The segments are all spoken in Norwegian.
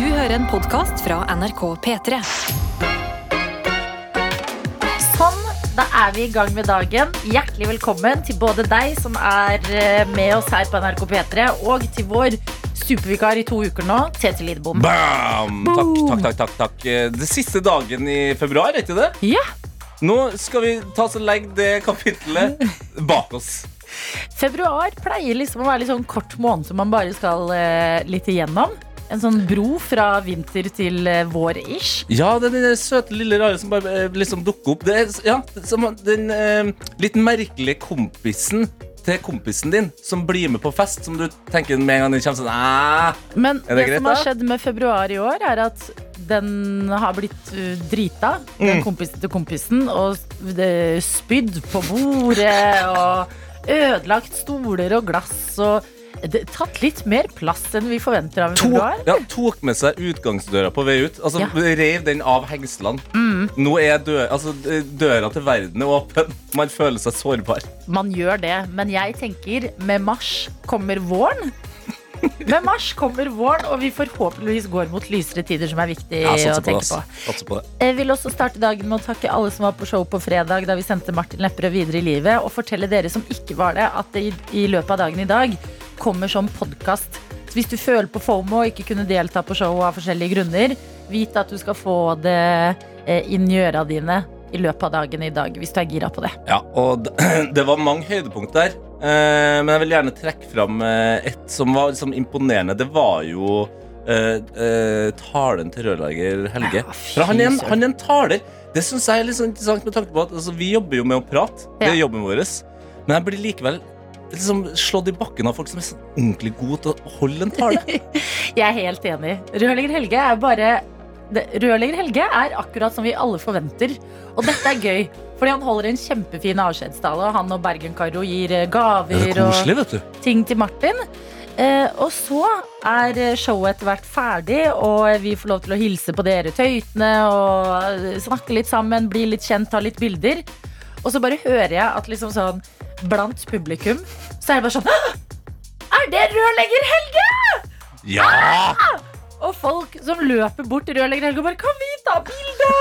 Du hører en podkast fra NRK P3. Sånn, da er vi i gang med dagen. Hjertelig velkommen til både deg som er eh, med oss her på NRK P3, og til vår supervikar i to uker nå, Tete Lidbom. Bam! Takk, takk, takk, takk, takk. Det siste dagen i februar, er ikke det? Ja, Nå skal vi ta oss og legge det kapitlet bak oss. Februar pleier liksom å være litt sånn kort måned som man bare skal eh, litt igjennom. En sånn bro fra vinter til eh, vår-ish. Ja, er den søte lille rare som bare eh, liksom dukker opp. Det er, ja, som den eh, litt merkelige kompisen til kompisen din som blir med på fest, som du tenker med en gang den kommer sånn. Men det, det greit, som har skjedd med februar i år, er at den har blitt drita. drita, Mm. den kompisen til kompisen, og det spydd på bordet, og ødelagt stoler og glass, og det, tatt litt mer plass enn vi forventer av en februar. Ja, tok med seg utgangsdøra på vei ut. Altså Ja. Rev den av hengslene. Nå er dø, altså, døra til verden er åpen. Man føler seg sårbar. Man gjør det, men jeg tenker med mars kommer våren. Med mars kommer våren, og vi forhåpentligvis går mot lysere tider, som er viktig Ja, å tenke på på. På. Jeg vil også starte dagen med å takke alle som var på show på fredag da vi sendte Martin Lepperød videre i livet, og fortelle dere som ikke var det, at det i, i løpet av dagen i dag kommer som podkast. Hvis du føler på FOMO og ikke kunne delta på showet av forskjellige grunner, vit at du skal få det eh, inn i øra dine i løpet av dagen i dag, hvis du er gira på det. Ja, og det var mange høydepunkt der. Eh, men jeg vil gjerne trekke fram eh, et som var liksom imponerende. Det var jo Uh, uh, talen til rørlegger Helge. Ja, For han er en, han er en taler. Det syns jeg er litt sånn interessant med tanke på at altså, vi jobber jo med å prate. Det er jobben vår. Men jeg blir likevel liksom slått i bakken av folk som er sånn ordentlig gode til å holde en tale. Jeg er helt enig. Rørlegger Helge er bare Rørlegger Helge er akkurat som vi alle forventer. Og dette er gøy, fordi han holder en kjempefin avskjedstale. Og han og Bergen-Caro gir eh, gaver er og ting til Martin. Eh, og så er eh, showet etter hvert ferdig, og vi får lov til å hilse på dere tøytene og snakke litt sammen, bli litt kjent, ta litt bilder. Og så bare hører jeg at liksom sånn blant publikum så er det bare sånn Er det rørlegger Helge? Ja! Og folk som løper bort til rørlegger Helge og bare Kan vi ta bilde?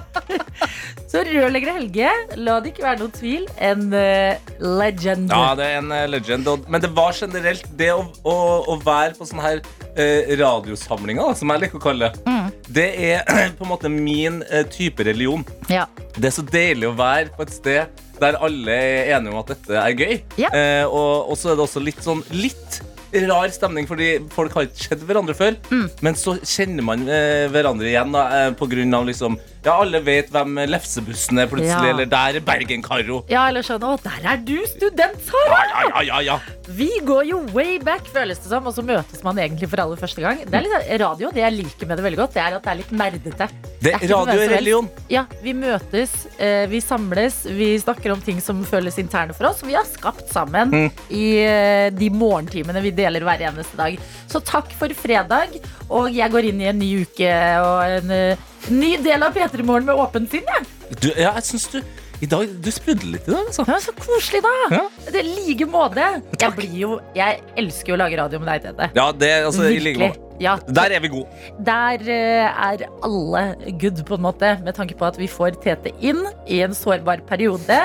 så rørlegger Helge, la det ikke være noen tvil, en uh, legend. Ja, det er en uh, legend. Men det var generelt det å, å, å være på sånne her eh, radiosamlinger, som jeg liker å kalle det, Mm. det er på en måte min type religion. Ja. Det er så deilig å være på et sted der alle er enige om at dette er gøy. Ja. Eh, og, og så er det også litt sånn litt rar stemning, fordi folk har ikke sett hverandre før. Mm. Men så kjenner man eh, hverandre igjen da, eh, på grunn av liksom Ja, alle vet hvem lefsebussen er plutselig, Ja. eller der er Bergen-Karo. ja, eller sånn Å, der er du, student, Sara! Ja, ja, ja, ja. Vi går jo way back, føles det som, og så møtes man egentlig for aller første gang. Det er litt Radio, det jeg liker med det veldig godt, det er at det er litt nerdete. Det, er radio er religion. Ja, vi møtes, eh, vi samles, vi snakker om ting som føles interne for oss, vi har skapt sammen Mm. i eh, de morgentimene vi deler hver eneste dag. Så takk for fredag, og jeg går inn i en ny uke og en eh, ny del av P3 Morgen med åpent sinn, jeg. Du, ja, jeg synes du i dag, du sprudler litt i dag, altså. Det var så koselig, da. Ja. Det er like måte. Jeg blir jo Jeg elsker jo å lage radio med deg, Tete. Ja, det altså, i like Virkelig. måte. Ja, Der er vi gode. Der eh, er alle good, på en måte, med tanke på at vi får Tete inn i en sårbar periode.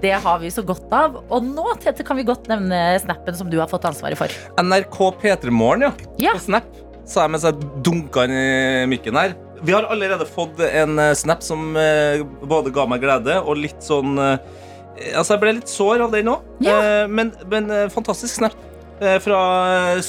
Det har vi så godt av. Og nå Tete, kan vi godt nevne snappen som du har fått ansvaret for. NRK P3 Morgen, ja. Ja. På Snap, sa jeg mens jeg dunka inn i mikken her. Vi har allerede fått en eh, snap som eh, både ga meg glede og litt sånn eh, Altså, jeg ble litt sår av den òg. Ja. men men fantastisk snap fra eh,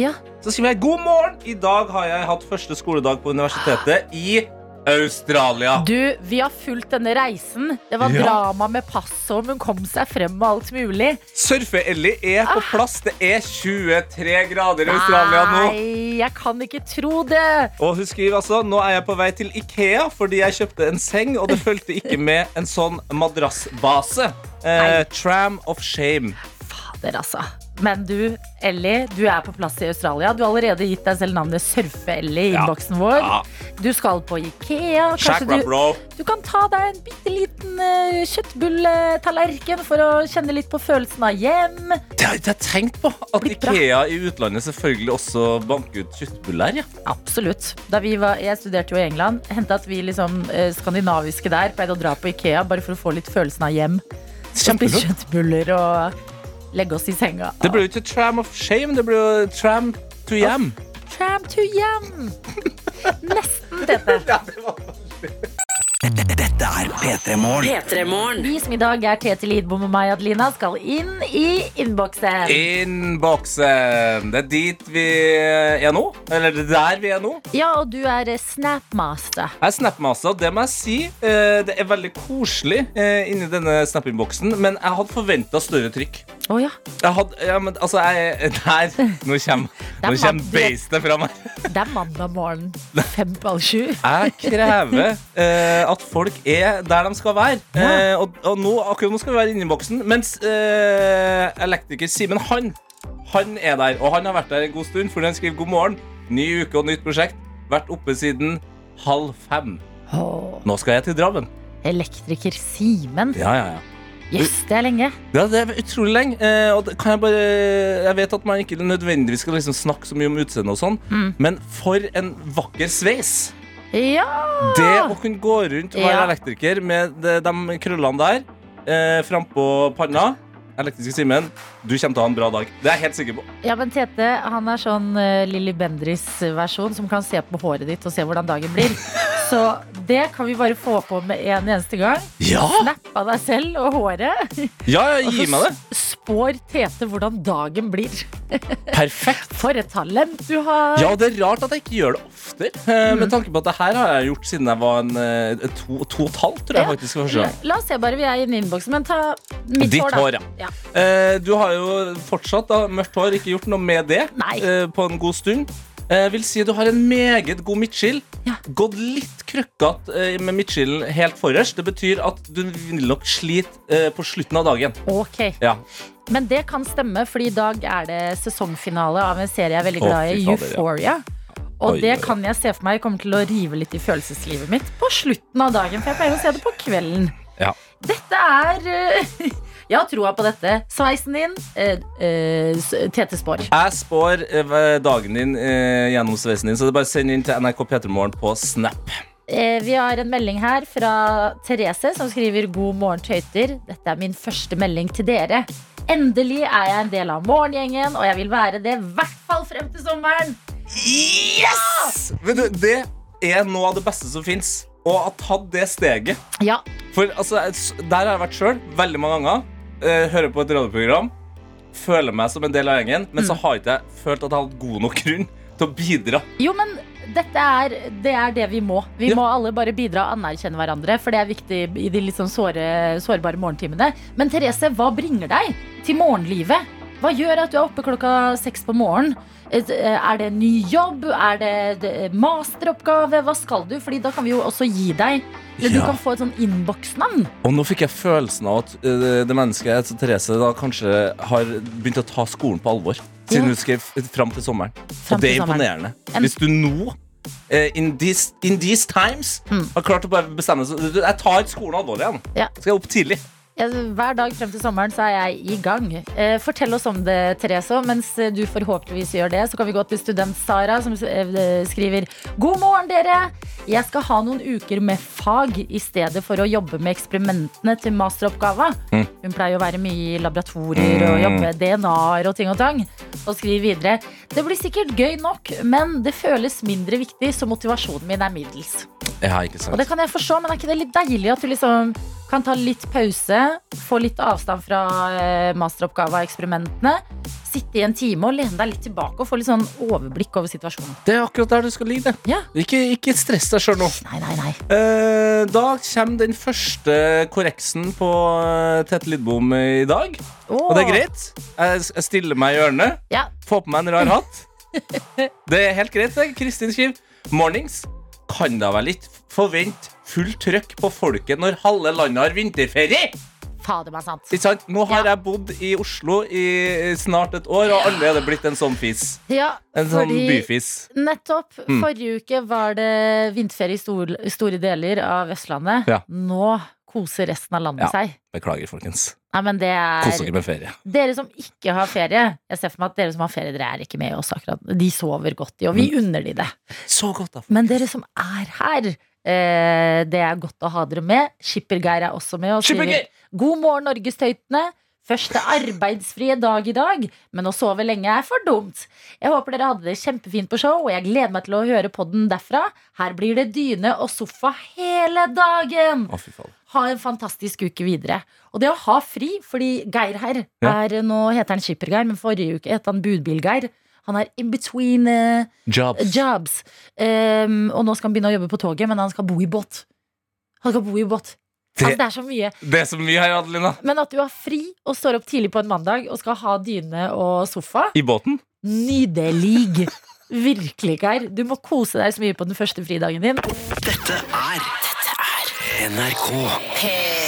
Ja. Så skriver jeg 'God morgen'. I dag har jeg hatt første skoledag på universitetet i Australia. Du, vi har fulgt denne reisen. Det var Ja. drama med passet, om hun kom seg frem og alt mulig. Surfe-Ellie er på plass. Det er 23 grader i Australia nå. Nei, jeg kan ikke tro det. Og hun skriver altså Nå er jeg på vei til Ikea fordi jeg kjøpte en seng, og det fulgte ikke med en sånn madrassbase. Eh, tram of shame. Fader, altså. Men du, Ellie, du er på plass i Australia. Du har allerede gitt deg selv navnet Surfe-Ellie i Ja. innboksen vår. Ja. Du skal på Ikea. Kanskje du, du kan ta deg en bitte liten uh, kjøttbulletallerken for å kjenne litt på følelsen av hjem. Det har jeg tenkt på. At. Ikea i utlandet selvfølgelig også banker ut kjøttbuller. Ja. Absolutt. Da vi var, jeg studerte jo i England. Hendte at vi liksom uh, skandinaviske der pleide å dra på Ikea bare for å få litt følelsen av hjem. Spise kjøttbuller og legge oss i senga. Det ble jo ikke tram of shame, det ble jo tram to yam. Tram to hjem! Nesten, Tete. Dette er P3 Morgen. P3morgen. Vi som i dag er Tete Lidbom og meg, Adelina, skal inn i innboksen. Innboksen. Det er dit vi er nå. Eller det er der vi er nå. Ja, og du er eh, Snapmaster. Jeg er Snapmaster, og det må jeg si. eh, Det er veldig koselig eh, inni denne Snap-innboksen, men jeg hadde forventa større trykk. Å ja. Jeg hadde, ja, men altså, jeg, der, nå kommer, er nå kommer beistet fra meg. Det er mandag morgen fem på halv sju. Jeg krever eh, at folk er der de skal være. Ja. Eh, og og nå, akkurat nå skal vi være inni boksen, mens eh, elektriker Simen, han, han er der. Og han har vært der en god stund, fordi han skriver god morgen. Ny uke og nytt prosjekt. Vært oppe siden halv fem. Oh. Nå skal jeg til Drammen. elektriker Simen. Ja, ja, ja. Yes, det er lenge. Ja, det er utrolig lenge. Eh, og kan jeg bare Jeg vet at man ikke nødvendigvis skal liksom snakke så mye om utseendet og sånn, Mm. men for en vakker sveis. Ja! Det å kunne gå rundt og være Ja. elektriker med de, de krøllene der eh, frampå panna Elektriske Simen, du kommer til å ha en bra dag. Det er jeg helt sikker på. Ja, men Tete han er sånn uh, Lilly Bendriss-versjon som kan se på håret ditt og se hvordan dagen blir. Så det kan vi bare få på med en eneste gang. Ja! Snapp av deg selv og håret. Ja, ja gi meg det. Og så spår Tete hvordan dagen blir. Perfekt. For et talent du har. Ja, det er rart at jeg ikke gjør det oftere. eh, Med tanke på at det her har jeg gjort siden jeg var en uh, to, to og et halvt, tror jeg Ja. faktisk. La, la oss se bare, vi er i innboksen, men ta mitt Ditt hår, da. hår, ja. Du har jo fortsatt da, mørkt hår, ikke gjort noe med det eh, på en god stund. Jeg vil si du har en meget god midtskill. Ja. Gått litt krøkkete eh, med midtskillen helt forrest. Det betyr at du vil nok slite eh, på slutten av dagen. Ok, Ja. Men det kan stemme, for i dag er det sesongfinale av en serie jeg er veldig glad i. Euphoria. Og det kan jeg se for meg kommer til å rive litt i følelseslivet mitt på slutten av dagen, for jeg pleier å se det på kvelden. Ja. Dette er eh, Jeg har troa på dette. Sveisen din, eh, eh, Tete Spår. Jeg spår eh, dagen din gjennom sveisen din, så det er bare send inn til NRK P3morgen på Snap. Eh, vi har en melding her fra Therese som skriver God morgen, tøyter. Dette er min første melding til dere. Endelig er jeg en del av morgengjengen, og jeg vil være det i hvert fall frem til sommeren. Yes! Ja! du, det er noe av det beste som fins. Å ha tatt det steget. Ja, For altså, der har jeg vært sjøl veldig mange ganger. Eh, hører på et radioprogram. Føler meg som en del av gjengen, men så har ikke jeg følt at jeg har hatt god nok grunn til å bidra. Jo, men dette er det, er det vi må. Vi Ja. må alle bare bidra og anerkjenne hverandre, for det er viktig i de sånn såre, sårbare morgentimene. Men Therese, hva bringer deg til morgenlivet? Hva gjør at du er oppe klokka seks på morgenen? Eh, Er det ny jobb? Er det masteroppgave? Hva skal du? Fordi da kan vi jo også gi deg Eller du kan få et sånn innboksnavn. Og nå fikk jeg følelsen av at eh, det mennesket altså Therese da kanskje har begynt å ta skolen på alvor. Siden Ja. hun skrev fram til sommeren. Frem og det er imponerende. En- Hvis du nå eh, in, these, in these times Mm. har klart å bare bestemme seg Jeg tar skolen alvorlig igjen. Ja. Skal jeg opp tidlig. Hver dag frem til sommeren så er jeg i gang. Eh, fortell oss om det, Therese. Mens eh, du forhåpentligvis gjør det, så kan vi gå til student-Sara, som eh, skriver God morgen, dere! Jeg skal ha noen uker med fag i stedet for å jobbe med eksperimentene til masteroppgava. Mm. Hun pleier å være mye i laboratorier og jobbe med DNA-er og ting og tang. Og skriver videre Det blir sikkert gøy nok, men det føles mindre viktig, så motivasjonen min er middels. Ja, Og det kan jeg forstå, men er ikke det litt deilig at du liksom kan ta litt pause, få litt avstand fra eh, masteroppgava og eksperimentene, sitte i en time og lene deg litt tilbake og få litt sånn overblikk over situasjonen? Det er akkurat der du skal ligge. det. Ja. Ikke, ikke stress deg sjøl nå. Nei, nei, nei. Eh, da kommer den første korreksen på uh, Tete Lidbom i dag. Og det er greit. Jeg, jeg stiller meg i hjørnet. Ja. Få på meg en rar hatt. Det er helt greit. det. Kristin skriver Mornings. Kan da vel ikke forvente fullt trøkk på folket når halve landet har vinterferie? Fader meg sant. Ikke sant? Nå har Ja. jeg bodd i Oslo i snart et år, og allerede blitt en sånn fis. Ja, En sånn byfis. nettopp. Mm. Forrige uke var det vinterferie i stor, store deler av Østlandet. Ja. Nå koser resten av landet Ja. seg. Beklager, folkens. Nei, men det Kos er dere med ferie. Dere som ikke har ferie, jeg ser for meg at dere som har ferie, dere er ikke med oss akkurat. De sover godt, de, og vi Mm. unner de det. Så godt, da. Men dere som er her, eh, det er godt å ha dere med. Skippergeir er også med og sier God morgen, Norgestøytene. Første arbeidsfrie dag i dag, men å sove lenge er for dumt. Jeg håper dere hadde det kjempefint på show, og jeg gleder meg til å høre podden derfra. Her blir det dyne og sofa hele dagen. Å, fy. Ha en fantastisk uke videre. Og det å ha fri, fordi Geir her Ja. er Nå heter han Skippergeir, men forrige uke het han Budbilgeir. Han er in between uh, Jobs. jobs. Um, og nå skal han begynne å jobbe på toget, men han skal bo i båt. Han skal bo i båt. Det- Altså, det er så mye. Det er så mye her, Adelina. Men at du har fri og står opp tidlig på en mandag og skal ha dyne og sofa, I båten. nydelig. Virkelig, Geir. Du må kose deg så mye på den første fridagen din. Dette er NRK.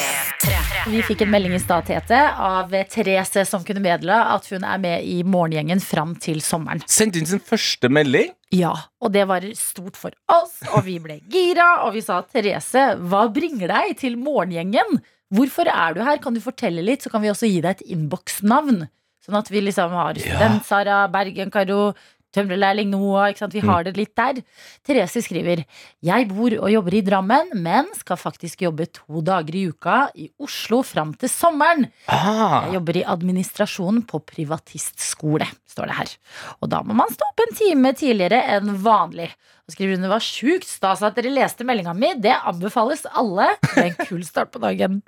Vi fikk en melding i stad, Tete, av Therese som kunne meddele at hun er med i Morgengjengen fram til sommeren. Sendte inn sin første melding. Ja, og det var stort for oss, og vi ble gira, og vi sa Therese, hva bringer deg til morgengjengen? Hvorfor er du her? Kan du fortelle litt, så kan vi også gi deg et innboksnavn. Sånn at vi liksom har student Sara, Bergen-Karo, tømrerlærling nå, Ikke sant? Vi har det litt der. Therese skriver Jeg bor og jobber i Drammen, men skal faktisk jobbe to dager i uka i Oslo fram til sommeren. Ah. Jeg jobber i administrasjon på privatistskole, står det her. Og da må man stå opp en time tidligere enn vanlig. Og skriver hun det var sjukt stas at dere leste meldinga mi. Det anbefales alle. Det er en kul start på dagen.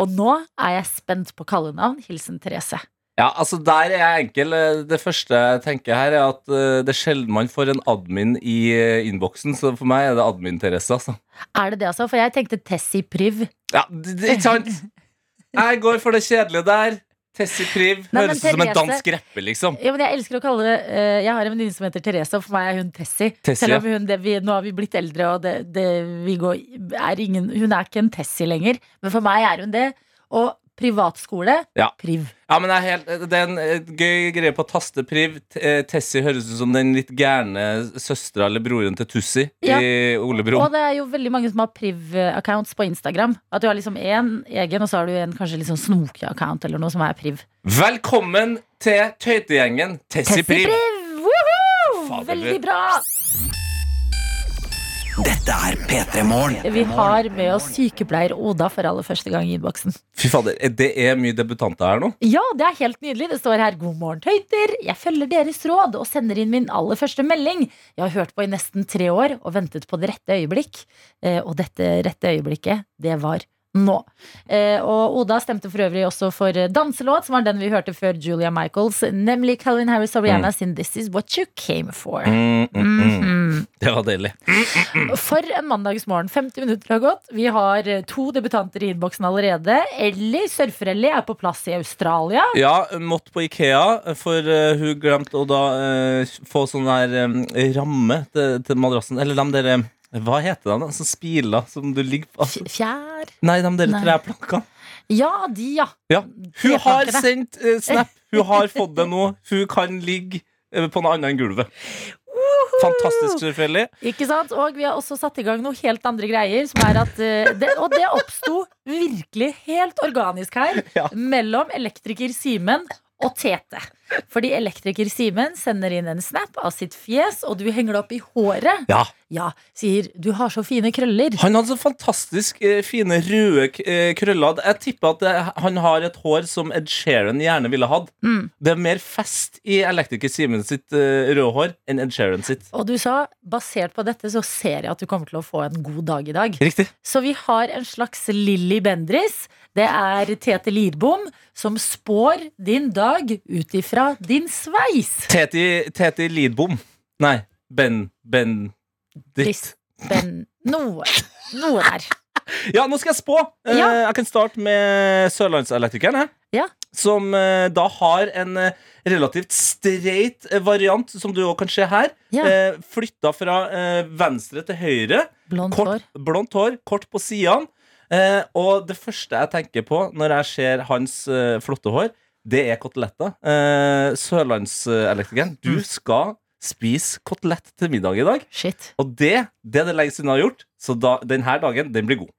Og nå er jeg spent på kallenavn. Hilsen Therese. Ja, altså Der er jeg enkel. Det første jeg tenker her, er at eh, det er sjelden man får en admin i eh, innboksen. Så for meg er det admin-Therese, altså. Er det det, altså? For jeg tenkte Tessi Priv. Ja, det, det, ikke sant? Jeg går for det kjedelige der. Tessie Priv. Nei, Høres ut som en dansk rapper, liksom. Ja, men jeg elsker å kalle det eh, Jeg har en venninne som heter Therese, og for meg er hun Tessie. Tessie, Selv om hun, det, vi, nå har vi blitt eldre, og det, det, vi går, er ingen, hun er ikke en Tessie lenger. Men for meg er hun det. Og privatskole Ja. Priv. Ja, men Det er, helt, det er en gøy greie på å taste Priv. Eh, Tessie høres ut som den litt gærne søstera eller broren til Tussi Ja. i Ole Brumm. Og det er jo veldig mange som har priv-accounts på Instagram. At du har liksom én egen, og så har du en kanskje litt sånn snokete account eller noe som er priv. Velkommen til tøytegjengen Tessie Priv. Priv! Woohoo! Veldig bra! Dette er P3 Morgen. Vi har med oss sykepleier Oda for aller første gang i innboksen. Fy fader, eh, det er mye debutanter her nå. Ja, det er helt nydelig. Det står her 'God morgen, tøyter'. Jeg følger deres råd og sender inn min aller første melding. Jeg har hørt på i nesten tre år og ventet på det rette øyeblikk. Eh, og dette rette øyeblikket, det var nå. Eh, og Oda stemte for øvrig også for danselåt, som var den vi hørte før Julia Michaels, nemlig Calvin Harris og Rihanna sin 'This Is What You Came For'. Mm, mm, mm. Mhm. Det var deilig. For en mandagsmorgen. 50 minutter har gått. Vi har eh, to debutanter i innboksen allerede. Ellie, surfer-Ellie, er på plass i Australia. Ja, måtte på Ikea, for eh, hun glemte å da uh, få sånn der um, ramme til, til madrassen. Eller de der Hva heter de? da? Sånn spiler som du ligger på Fjær Nei, de der treplankene. Ja, de, ja. Ja. Hun har sendt uh, snap. Hun har fått det nå. Hun kan ligge på noe annet enn gulvet. Fantastisk, selvfølgelig. Ikke sant? Og vi har også satt i gang noe helt andre greier. Som er at, uh, det, og det oppsto virkelig helt organisk her Ja. mellom elektriker Simen og Tete. Fordi elektriker Simen sender inn en snap av sitt fjes, og du henger det opp i håret. Ja. Ja, sier 'du har så fine krøller'. Han hadde så fantastisk eh, fine røde eh, krøller. Jeg tipper at eh, han har et hår som Ed Sheeran gjerne ville hatt. Mm. Det er mer fest i elektriker Simen sitt eh, røde hår enn Ed Sheeran sitt. Og du sa basert på dette så ser jeg at du kommer til å få en god dag i dag. Riktig. Så vi har en slags Lilly Bendris. Det er Tete Lidbom som spår din dag ut ifra din sveis. Teti, Teti Lidbom. Nei, Ben Ben Dis, ben, noe. Noe der. Ja, nå skal jeg spå. Eh, Ja. Jeg kan starte med Sørlandselektrikeren. Ja. Som eh, da har en eh, relativt streit variant, som du òg kan se her. Ja. Flytta fra venstre til høyre. Blondt hår. blondt hår, kort på sidene. Og det første jeg tenker på når jeg ser hans flotte hår, det er koteletter. Eh, Sørlandselektrikeren, du skal spise kotelett til middag i dag. Shit. Og det, det er det lenge siden jeg har gjort, så da, denne dagen, den blir god.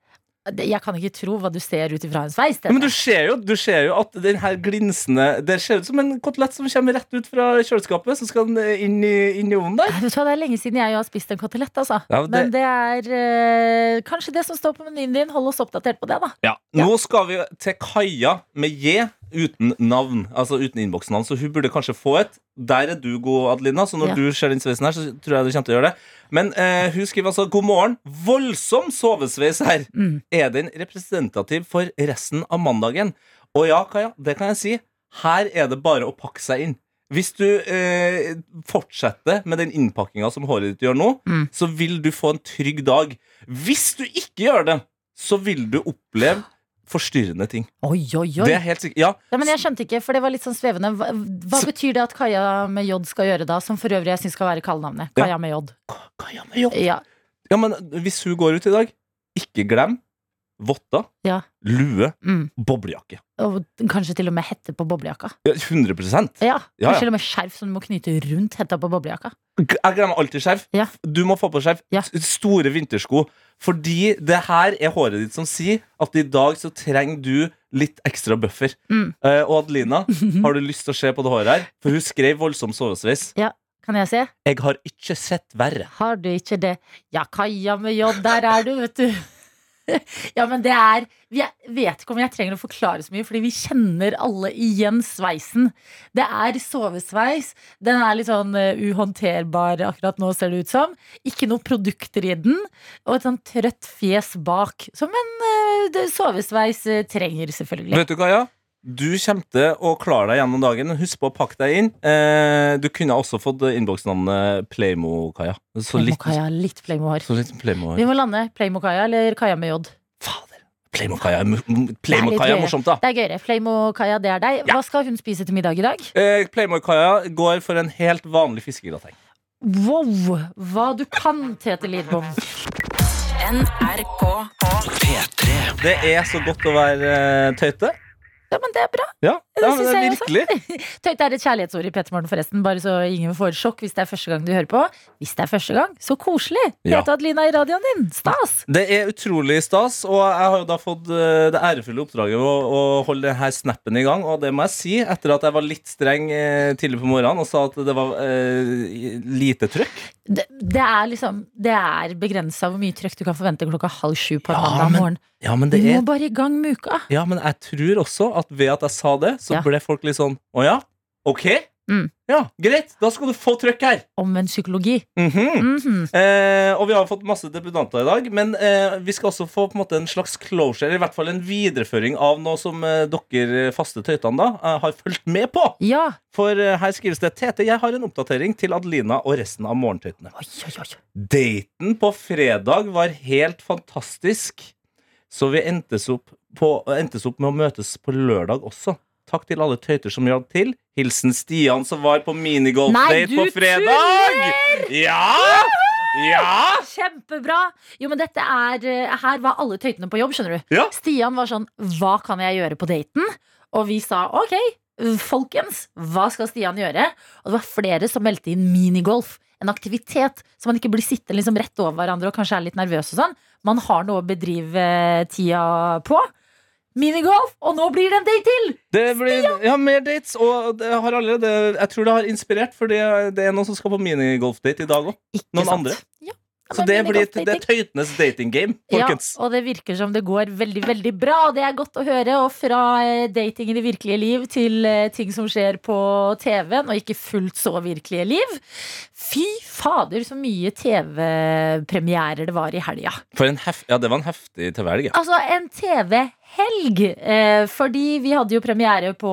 Jeg kan ikke tro hva du ser ut ifra en sveis. Ja, men du ser jo, du ser jo at den her glinsende Det ser ut som en kotelett som kommer rett ut fra kjøleskapet, så skal inn i, inn i ovnen der. Vet du hva, Det er lenge siden jeg har spist en kotelett. Altså. Ja, det- Men det er øh, kanskje det som står på menyen din. Hold oss oppdatert på det, da. Ja. Nå skal vi til Kaja med J uten navn, altså uten innboksnavn, så hun burde kanskje få et. Der er du god, Adelina, så når Ja. du ser den sveisen her, så tror jeg du kommer til å gjøre det. Men eh, hun skriver altså 'God morgen'. Voldsom sovesveis her. Mm. Er den representativ for resten av mandagen? Og ja, Kaja, det kan jeg si. Her er det bare å pakke seg inn. Hvis du eh, fortsetter med den innpakkinga som håret ditt gjør nå, Mm. så vil du få en trygg dag. Hvis du ikke gjør det, så vil du oppleve forstyrrende ting. Oi, oi, oi. Det er helt sikkert. Ja, Ja, men jeg skjønte ikke, for det var litt sånn svevende. Hva, hva Så- betyr det at Kaja med J skal gjøre da? Som for øvrig jeg syns skal være kallenavnet. Ja. Kaja med J. Kaja med J. Ja. Ja, men hvis hun går ut i dag, ikke glem votter, Ja. lue, Mm. boblejakke. Og kanskje til og med hette på boblejakka. Ja, 100 Ja, Ja, ja. Kanskje til og med skjerf som du må knyte rundt hetta på boblejakka. Jeg glemmer alltid skjerf. Ja. Du må få på skjerf. Ja. Store vintersko. Fordi det her er håret ditt som sier at i dag så trenger du litt ekstra buffer. Mm. Uh, og Adelina, har du lyst til å se på det håret her? For hun skrev voldsom sovesveis. Kan jeg se? Jeg har ikke sett verre. Har du ikke det? Ja, Kaja med jobb, der er du, vet du. Ja, men det er Jeg vet ikke om jeg trenger å forklare så mye, fordi vi kjenner alle igjen sveisen. Det er sovesveis. Den er litt sånn eh, uhåndterbar akkurat nå, ser det ut som. Ikke noe produkter i den. Og et sånn trøtt fjes bak. Som en uh, sovesveis eh, trenger, selvfølgelig. Vet du hva, ja? Du kommer til å klare deg gjennom dagen. Husk på å pakke deg inn. Eh, du kunne også fått innboksnavnet Playmo-Kaja. Så Playmo-Kaja, litt Playmo-hår. Playmo. Vi må lande Playmo-Kaja eller Kaja med J. Fader. Playmo-Kaja er er er morsomt, da. Det er gøyere. Playmo-Kaja, det er deg. Ja. Hva skal hun spise til middag i dag? Eh, Playmo-Kaja går for en helt vanlig fiskegrateng. Wow! Hva du kan, Tete Lidbom. NRK P3. Det er så godt å være eh, tøyte. Ja, men det er bra. Ja, Det ja men det er virkelig. Tøyte er et kjærlighetsord i Petermorgen, forresten. Bare så ingen får sjokk hvis det er første gang du hører på. Hvis det er første gang, så koselig! Ja. Tete Adelina i radioen din. Stas! Det er utrolig stas, og jeg har jo da fått eh, det ærefulle oppdraget å, å holde denne snappen i gang. Og det må jeg si, etter at jeg var litt streng eh, tidlig på morgenen og sa at det var eh, lite trøkk. Det, det er liksom Det er begrensa hvor mye trøkk du kan forvente klokka halv sju på en Ja, mandag men- morgen. Ja, men det må er bare i gang med uka. Ja, men jeg tror også at ved at jeg sa det, så Ja. ble folk litt sånn Å ja? Ok? Mm. Ja, greit. Da skal du få trøkk her. Omvendt psykologi. Mhm. Mhm. Eh, og vi har fått masse debutanter i dag, men eh, vi skal også få på en måte en slags closure, i hvert fall en videreføring av noe som eh, dere faste tøytene da eh, har fulgt med på. Ja. For eh, her skrives det Tete, jeg har en oppdatering til Adelina og resten av morgentøytene. Oi, oi, oi. Daten på fredag var helt fantastisk, så vi endtes opp, på, endtes opp med å møtes på lørdag også. Takk til alle tøyter som hjalp til. Hilsen Stian som var på minigolfdate på fredag! Ja! Ja! Kjempebra! Jo, men dette er eh, Her var alle tøytene på jobb, skjønner du. Ja. Stian var sånn Hva kan jeg gjøre på daten? Og vi sa ok, folkens, hva skal Stian gjøre? Og det var flere som meldte inn minigolf. En aktivitet så man ikke blir sittende liksom rett over hverandre og kanskje er litt nervøs og sånn. Man har noe å bedrive tida på. Minigolf, og nå blir det en date til! Det blir ja, mer dates, og det har allerede, jeg tror det har inspirert, for det, det er noen som skal på minigolfdate i dag òg. Noen sant? andre. Ja. Så det blir det er tøytenes dating game, folkens. Ja, og det virker som det går veldig, veldig bra. Og det er godt å høre. Og fra eh, dating i det virkelige liv til eh, ting som skjer på TV-en, og ikke fullt så virkelige liv. Fy fader, så mye TV-premierer det var i helga. Ja, det var en heftig TV-helg. Altså, en TV-helg. Eh, fordi vi hadde jo premiere på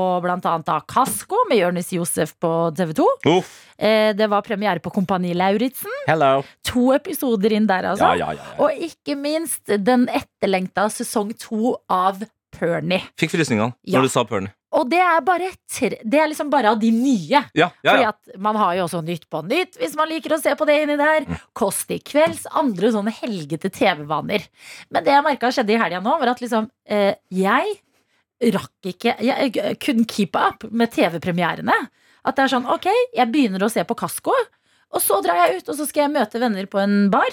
da Kasko med Jonis Josef på TV 2. Uff. Eh, det var premiere på Kompani Lauritzen. Hello. To episoder inn der, altså. Ja, ja, ja, ja. Og ikke minst den etterlengta sesong to av Pernie. Fikk frysningene Ja. når du sa Pernie. Og det er, bare tre, det er liksom bare av de nye. Ja, ja, Fordi at man har jo også Nytt på Nytt, hvis man liker å se på det inni der. Mm. Kåss til kvelds, andre sånne helgete TV-vaner. Men det jeg merka skjedde i helga nå, var at liksom eh, Jeg rakk ikke Jeg couldn't keep up med TV-premierene. At det er sånn, ok, jeg begynner å se på Kasko, og så drar jeg ut, og så skal jeg møte venner på en bar.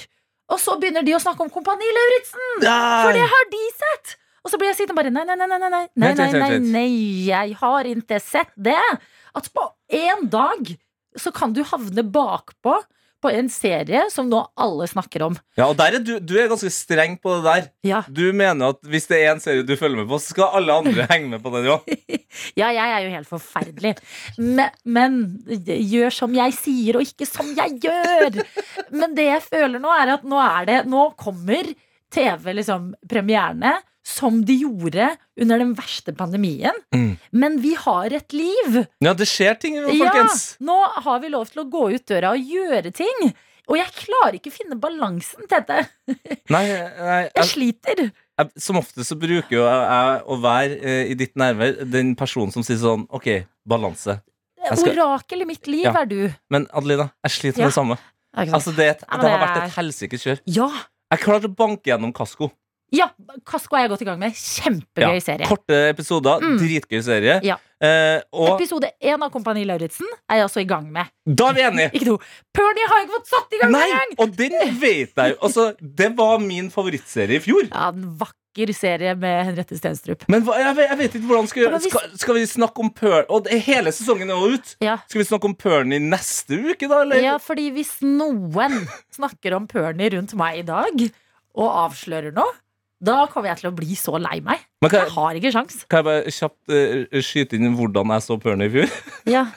Og så begynner de å snakke om Kompani Lauritzen! For det har de sett! Og så blir jeg sittende bare nei, nei, nei, nei, nei, nei, nei, nei, nei, jeg har ikke sett det. At på én dag så kan du havne bakpå på en serie som nå alle snakker om. Ja, og der er du, du er ganske streng på det der. Ja, Du mener at hvis det er en serie du følger med på, så skal alle andre henge med på den òg. ja jeg er jo helt forferdelig. Men, men gjør som jeg sier, og ikke som jeg gjør. Men det jeg føler nå, er at nå er det Nå kommer TV-premierene som de gjorde under den verste pandemien. Mm. Men vi har et liv. Ja, det skjer ting, folkens. Ja, nå har vi lov til å gå ut døra og gjøre ting. Og jeg klarer ikke å finne balansen, Tete. Nei, nei Jeg jeg, sliter. jeg, Som ofte så bruker jo jeg å være eh, i ditt nærvær den personen som sier sånn OK, balanse. Jeg skal- Orakel i mitt liv Ja. er du. Men Adelina, jeg sliter Ja. med det samme. Altså, det, et- Ja, men det har vært et helsikes kjør. Ja. Jeg klarte å banke gjennom Kasko. Ja, Kasko er jeg godt i gang med. Kjempegøy Ja, serie. Korte episoder, Mm. dritgøy serie. Ja. Eh, og Episode én av Kompani Lauritzen er jeg også i gang med. da er vi enige! Ikke to. Pernie har jeg ikke fått satt i gang engang! og den vet jeg jo. Altså, det var min favorittserie i fjor. Ja, den vakker serie med Henriette Stenstrup. Men hva, jeg, vet, jeg vet ikke hvordan skal, skal, skal vi snakke om Pernie Og det, hele sesongen er jo ut. Ja. Skal vi snakke om Pernie neste uke, da? Eller? ja, fordi hvis noen snakker om Pernie rundt meg i dag, og avslører noe, da kommer jeg til å bli så lei meg. Kan, Jeg har ikke sjans. kan jeg bare kjapt uh, skyte inn hvordan jeg så Pernie i fjor? Ja.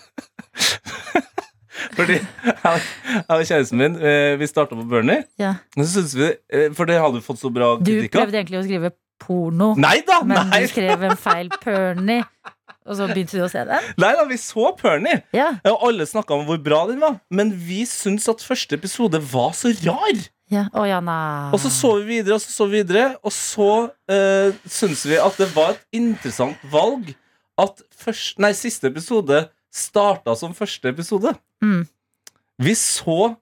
Fordi jeg jeg og kjæresten min eh, Vi starta på Bernie. Ja. Men så synes vi, eh, For det hadde fått så bra kritikk av. prøvde egentlig å skrive porno, Nei da! men Nei, du skrev en feil Pernie. Og så begynte du å se den? nei da, vi så Pernie. Ja. Og alle snakka om hvor bra den var. Men vi syntes at første episode var så rar. Ja. Å ja, nei. Og så så vi videre, og så så vi videre, og så uh, syns vi at det var et interessant valg at først, nei, siste episode starta som første episode. Mm. Vi så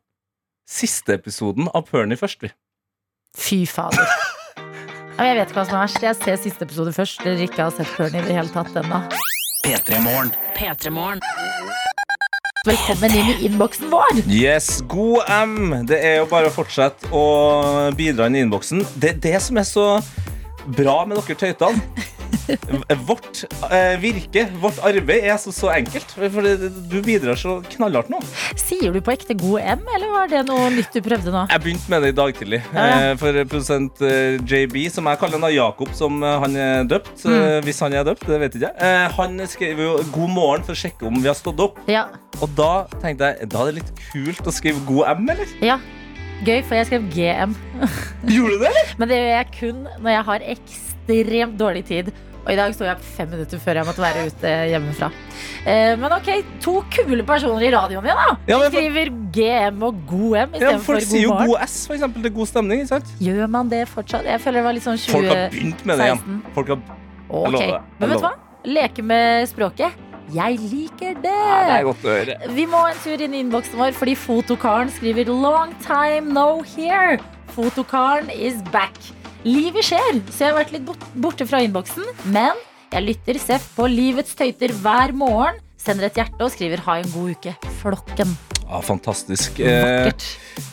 siste episoden av Pernie først, vi. Fy fader. Jeg vet ikke hva som er verst. Jeg ser siste episode først. Dere ikke har sett Pernie i det hele tatt ennå. P3 Morgen. P3morgen. Velkommen inn i innboksen vår! Yes, god M. Det er jo bare å fortsette å bidra inn i innboksen. Det er det som er så bra med dere tøytene. Vårt eh, virke, vårt arbeid, er så, så enkelt. For du bidrar så knallhardt nå. Sier du på ekte god M, eller var det noe nytt du prøvde nå? Jeg begynte med det i dag tidlig. Ja, ja. Eh, for produsent eh, JB, som jeg kaller han da Jakob, som eh, han er døpt. Mm. hvis han er døpt, det vet ikke jeg. Han skrev jo 'God morgen' for å sjekke om vi har stått opp. Ja. Og da tenkte jeg da er det litt kult å skrive 'God M', eller? ja. Gøy, for jeg skrev GM. Gjorde du det. Men det gjør jeg kun når jeg har ekstremt dårlig tid. Og i dag sto jeg opp fem minutter før jeg måtte være ute hjemmefra. Eh, men ok, to kule personer i radioen igjen, da. Ja, men for- Skriver GM og god M Ja, istedenfor folk sier jo god S, for eksempel. Det er god stemning. sant? Gjør man det fortsatt? Jeg føler det var litt sånn 2016. Folk har begynt med det igjen. Folk har, Jeg lover det. Men vet du hva? Leke med språket. Jeg liker det! det er godt å høre. Vi må en tur inn i innboksen vår fordi fotokaren skriver 'Long time no here'. Fotokaren is back. Livet skjer, så jeg har vært litt borte fra innboksen. Men jeg lytter seff på Livets tøyter hver morgen. Sender et hjerte og skriver 'ha en god uke'. Flokken. Ja, fantastisk. Eh,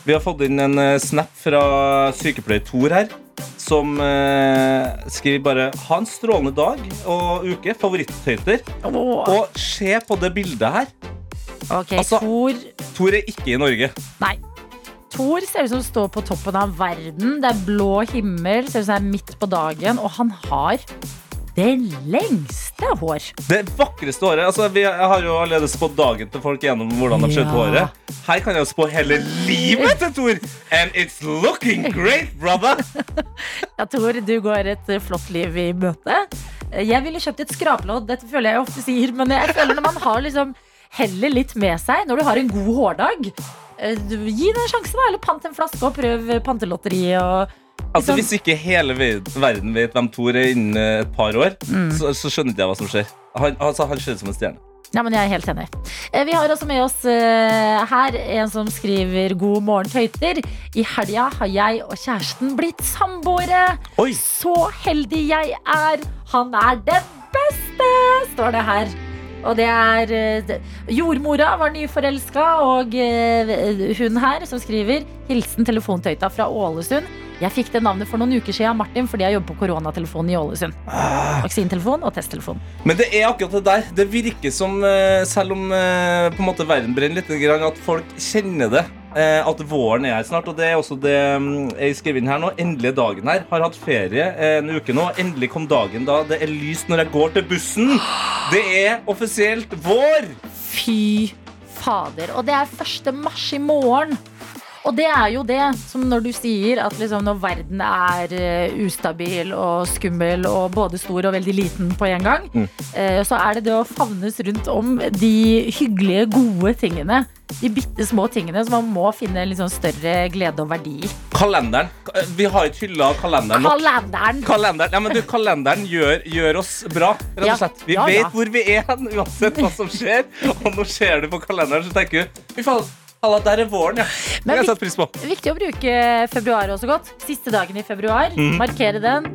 vi har fått inn en eh, snap fra sykepleier Tor her. Som eh, skriver bare 'ha en strålende dag og uke'. Favorittøyter. Oh. Og se på det bildet her. ok, altså- Tor Tor er ikke i Norge. Nei. Tor ser ut som står på toppen av verden. Det er blå himmel, ser ut som det er midt på dagen, og han har det lengste hår. Det vakreste håret. Altså, vi, jeg har jo allerede spådd dagen til folk gjennom hvordan de har skjøtt Ja. håret. Her kan jeg jo spå hele livet til Tor. And it's looking great, brother! Ja, Tor, du går et flott liv i møte. Jeg ville kjøpt et skraplodd, dette føler jeg ofte sier, men jeg føler når man har liksom heller litt med seg når du har en god hårdag, gi det en sjanse, da. Eller pant en flaske og prøv pantelotteriet og Altså, Sånn- Hvis ikke hele verden vet hvem Thor er innen eh, et par år, Mm. så, så skjønner ikke jeg hva som skjer. Han, altså, han ser som en stjerne. Ja, men jeg er helt enig. Eh, Vi har også med oss uh, her en som skriver God morgen, tøyter. I helga har jeg og kjæresten blitt samboere. Så heldig jeg er. Han er den beste, står det her. Og det er eh, Jordmora var nyforelska, og eh, hun her som skriver Hilsen telefontøyta fra Ålesund. Jeg fikk det navnet for noen uker siden, Martin, fordi jeg jobber på koronatelefonen i Ålesund. Vaksinetelefon og testtelefon. Men det er akkurat det der. Det virker som, eh, selv om på en måte verden brenner litt, at folk kjenner det. Eh, At våren er her snart. Og det er også det mm, jeg skrev inn her nå. Endelig dagen her. Har hatt ferie eh, en uke nå. Endelig kom dagen da det er lyst når jeg går til bussen. Det er offisielt vår! Fy fader. Og det er 1. mars i morgen. Og det er jo det som når du sier at liksom når verden er eh, ustabil og skummel og både stor og veldig liten på en gang, Mm. eh, så er det det å favnes rundt om de hyggelige, gode tingene. De bitte små tingene som man må finne litt sånn større glede og verdi i. Kalenderen. Vi har ikke hylla kalenderen nok. Kalenderen! Kalenderen, ja, men du, kalenderen gjør, gjør oss bra, rett og slett. Vi Ja, ja. vet hvor vi er hen, uansett hva som skjer. Og nå ser du på kalenderen, så tenker du Fy faen, Halla, der er våren, ja. Det har jeg satt pris på. Viktig å bruke februar også godt. Siste dagen i februar. Mm. Markere den.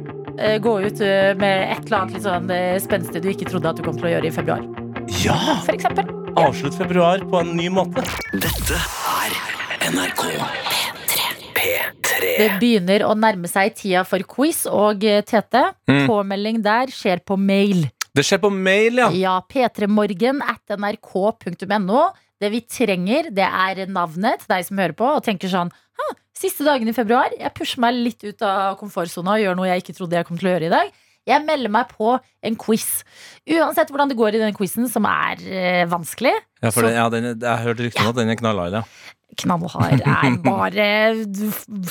Eh, Gå ut eh, med et eller annet litt sånn eh, spenstig du ikke trodde at du kom til å gjøre i februar. Ja! For eksempel. Avslutt februar på en ny måte. Dette er NRK P3. Det begynner å nærme seg tida for quiz, og Tete, Mm. påmelding der skjer på mail. Det skjer på mail, ja. Ja, p3morgen at nrk.no. Det vi trenger, det er navnet til deg som hører på og tenker sånn «Hm, Siste dagen i februar, jeg pusher meg litt ut av komfortsona og gjør noe jeg ikke trodde jeg kom til å gjøre i dag. Jeg melder meg på en quiz. Uansett hvordan det går i den quizen, som er eh, vanskelig. ja, for Så- den, ja den, jeg hørte rykter om at den er knallhard, ja. Knallhard er bare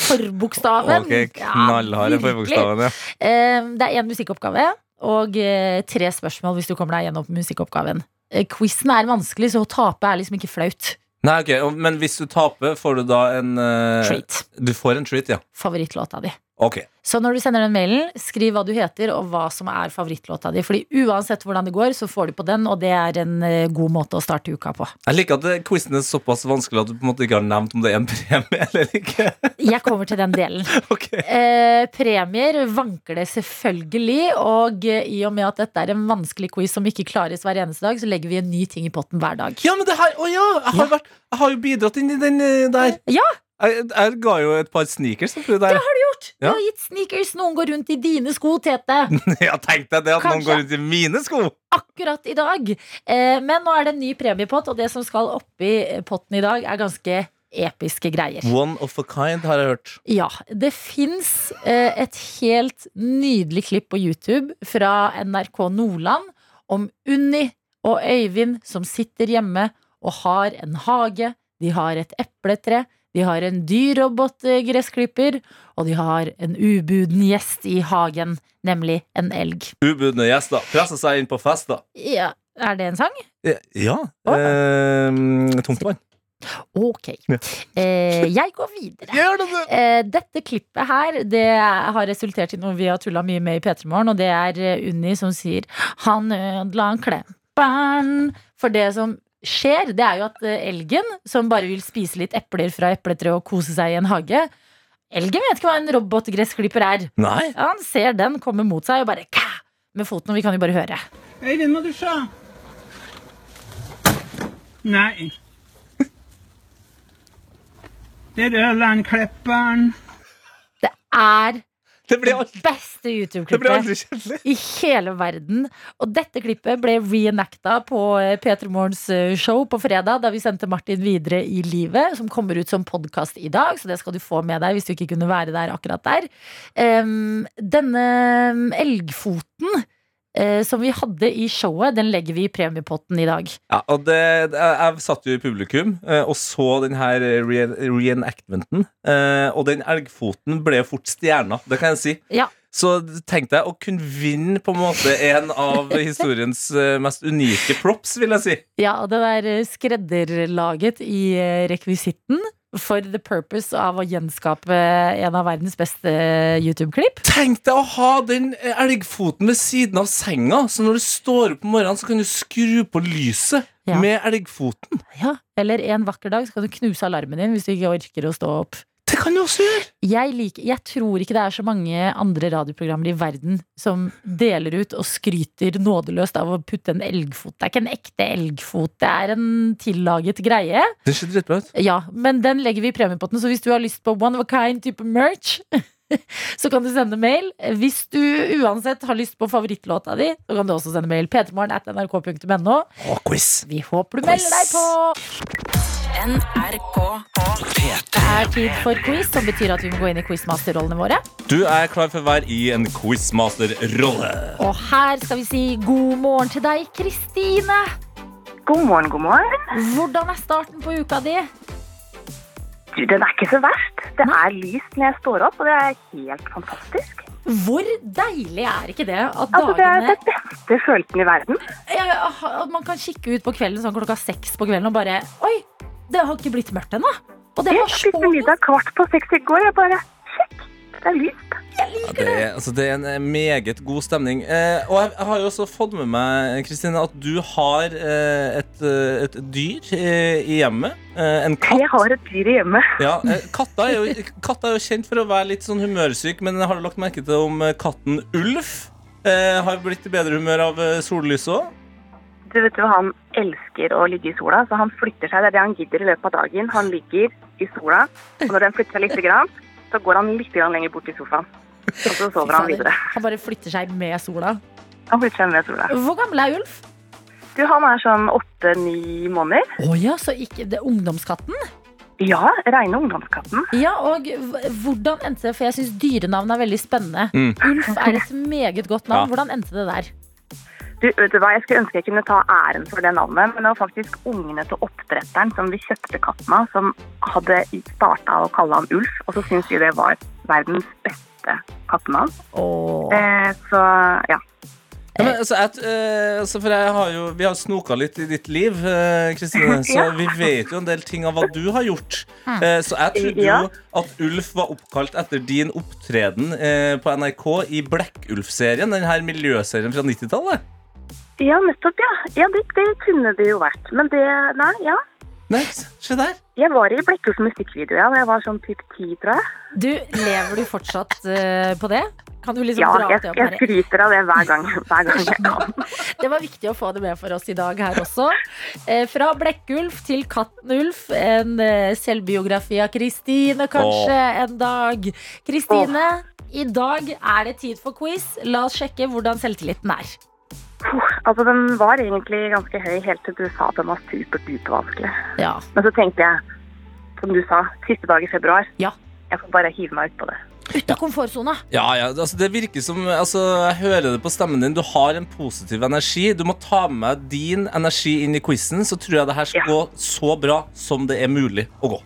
forbokstaven. Ok, knallhard er Ja, forbokstaven, ja. Eh, Det er én musikkoppgave og eh, tre spørsmål hvis du kommer deg gjennom musikkoppgaven. Eh, Quizen er vanskelig, så å tape er liksom ikke flaut. Nei, ok, Men hvis du taper, får du da en uh, Treat. Du får en treat, ja. Favorittlåta di. Ok. Så når du sender den mailen, skriv hva du heter og hva som er favorittlåta di. Fordi uansett hvordan det går, så får du på den, og det er en eh, god måte å starte uka på. Jeg liker at quizen er såpass vanskelig at du på en måte ikke har nevnt om det er en premie eller ikke. Jeg kommer til den delen. ok. Eh, premier vanker det selvfølgelig, og eh, i og med at dette er en vanskelig quiz som ikke klares hver eneste dag, så legger vi en ny ting i potten hver dag. Ja, men det her Å ja! Jeg har, Vært, jeg har jo bidratt inn i den eh, der. Ja. Jeg, jeg ga jo et par sneakers. Det har du gjort! Du har gitt sneakers. Noen går rundt i dine sko, Tete. Ja, tenk deg det at noen går rundt i mine sko! Akkurat i dag. Eh, men nå er det en ny premiepott, og det som skal oppi potten i dag, er ganske episke greier. One of a kind, har jeg hørt. Ja, det fins eh, et helt nydelig klipp på YouTube fra NRK Nordland om Unni og Øyvind som sitter hjemme og har en hage. De har et epletre. De har en dyr robotgressklipper, og de har en ubuden gjest i hagen, nemlig en elg. Ubudne gjester presser seg inn på fester. Ja, er det en sang? Ja. Å. Eh, tungtvann. Ok. Ja. Eh, jeg går videre. Gjør det! Eh, dette klippet her Det har resultert i noe vi har tulla mye med i P3 Morgen, og det er eh, Unni som sier 'Han ødela klemperen' For det som skjer, det er jo at eh, elgen, som bare vil spise litt epler fra epletreet og kose seg i en hage Elgen vet ikke hva en robotgressklipper er. Nei. Han ser den komme mot seg og bare kæ, med foten, og vi kan jo bare høre. Øyvind må dusje. Nei. Det er Ørlandklipperen. Det er Det ble aldri, beste det YouTube-klippet. i hele verden. Og dette klippet ble reenacta på eh, P3 Morgens eh, show på fredag, da vi sendte Martin videre i livet, som kommer ut som podkast i dag, så det skal du få med deg hvis du ikke kunne være der akkurat der. Um, denne elgfoten eh, som vi hadde i showet, den legger vi i premiepotten i dag. Ja, og det, jeg, satt jo i publikum eh, og så den her re reenactmenten. Eh, og den elgfoten ble fort stjerna, det kan jeg si. Ja. Så tenkte jeg å kunne vinne på en måte en av historiens eh, mest unike props, vil jeg si. Ja, og det eh, skredderlaget i eh, rekvisitten. For the purpose av å gjenskape en av verdens beste YouTube-klipp. Tenk deg å ha den elgfoten ved siden av senga, så når du står opp om morgenen, så kan du skru på lyset Ja. med elgfoten. Ja. Eller en vakker dag så kan du knuse alarmen din hvis du ikke orker å stå opp. Det kan du også gjøre! Jeg, liker, jeg tror ikke det er så mange andre radioprogrammer i verden som deler ut og skryter nådeløst av å putte en elgfot. Det er ikke en ekte elgfot, det er en tillaget greie. Det ser dritbra ut. Ja, men den legger vi i premiepotten, så hvis du har lyst på one of a kind type merch, så kan du sende mail. Hvis du uansett har lyst på favorittlåta di, så kan du også sende mail. p3morgen at nrk.no. Vi håper du melder deg på! NRK Det er tid for quiz, som betyr at vi må gå inn i quizmasterrollene våre. Du er klar for å være i en quizmaster-rolle. Og her skal vi si god morgen til deg, Kristine. God morgen, god morgen. Hvordan er starten på uka di? Du, den er ikke så verst. Det er lyst når jeg står opp, og det er helt fantastisk. Hvor deilig er ikke det at Altså, det er den beste følelsen i verden. At man kan kikke ut på kvelden sånn klokka seks på kvelden og bare Oi, det har ikke blitt mørkt ennå. Og det Jeg var så spiste middag kvart på seks i går. Jeg bare Sjekk, det er lyst. Ja, det, er, altså, det er en eh, meget god stemning. Eh, og jeg, jeg har jo også fått med meg Kristine, at du har eh, et, eh, et dyr eh, i hjemmet. Eh, en katt. Jeg har et dyr hjemme. Ja, eh, katta, er jo, katta er jo kjent for å være litt sånn humørsyk, men har du lagt merke til om katten Ulf eh, har blitt i bedre humør av sollyset òg? Du vet du, Han elsker å ligge i sola, så han flytter seg. Det er det han gidder i løpet av dagen. Han ligger i sola, og når den flytter seg litt, grann, så går han litt grann lenger bort i sofaen. Og så sover han videre. Han bare flytter seg med sola. Han flytter seg med sola. Hvor gammel er Ulf? Du, Han er sånn åtte-ni måneder. Å ja, så ikke det er ungdomskatten? Ja, reine ungdomskatten. Ja, og hvordan endte det? For jeg syns dyrenavn er veldig spennende. Mm. Ulf er et meget godt navn. Ja. Hvordan endte det der? Du, vet du hva, Jeg skulle ønske jeg kunne ta æren for det navnet, men det var faktisk ungene til oppdretteren som vi kjøpte katten av, som hadde starta å kalle han Ulf, og så syntes vi det var verdens beste kattenavn. Åh. Eh, så ja. Ja, men, altså, at, eh, altså, for jeg har jo, vi har snoka litt i ditt liv, eh, Kristine, så Ja. vi vet jo en del ting av hva du har gjort. Eh, så jeg trodde Ja. jo at Ulf var oppkalt etter din opptreden eh, på NRK i Blekkulf-serien, den her miljøserien fra 90-tallet. Ja, nettopp, ja. Ja, det, det kunne det jo vært. Men det Nei, ja. Nei, se der. Jeg var i Blekkulfs musikkvideo, ja, da jeg var sånn typ ti, tror jeg. Du, lever du fortsatt uh, på det? Kan du liksom Ja, dra jeg, det opp jeg skryter av det hver gang, hver gang jeg kan. Det var viktig å få det med for oss i dag her også. Eh, fra Blekkulf til Kattenulf. En eh, selvbiografi av Kristine, kanskje en dag. Kristine, i dag er det tid for quiz. La oss sjekke hvordan selvtilliten er. Altså, Den var egentlig ganske høy helt til du sa at den var superdupervanskelig. Ja. Men så tenkte jeg, som du sa, siste dag i februar. Ja. Jeg får bare hive meg ut på det. Ut av komfortsona. Ja, ja, altså det virker som altså, Jeg hører det på stemmen din. Du har en positiv energi. Du må ta med din energi inn i quizen, så tror jeg det her skal Ja. gå så bra som det er mulig å gå.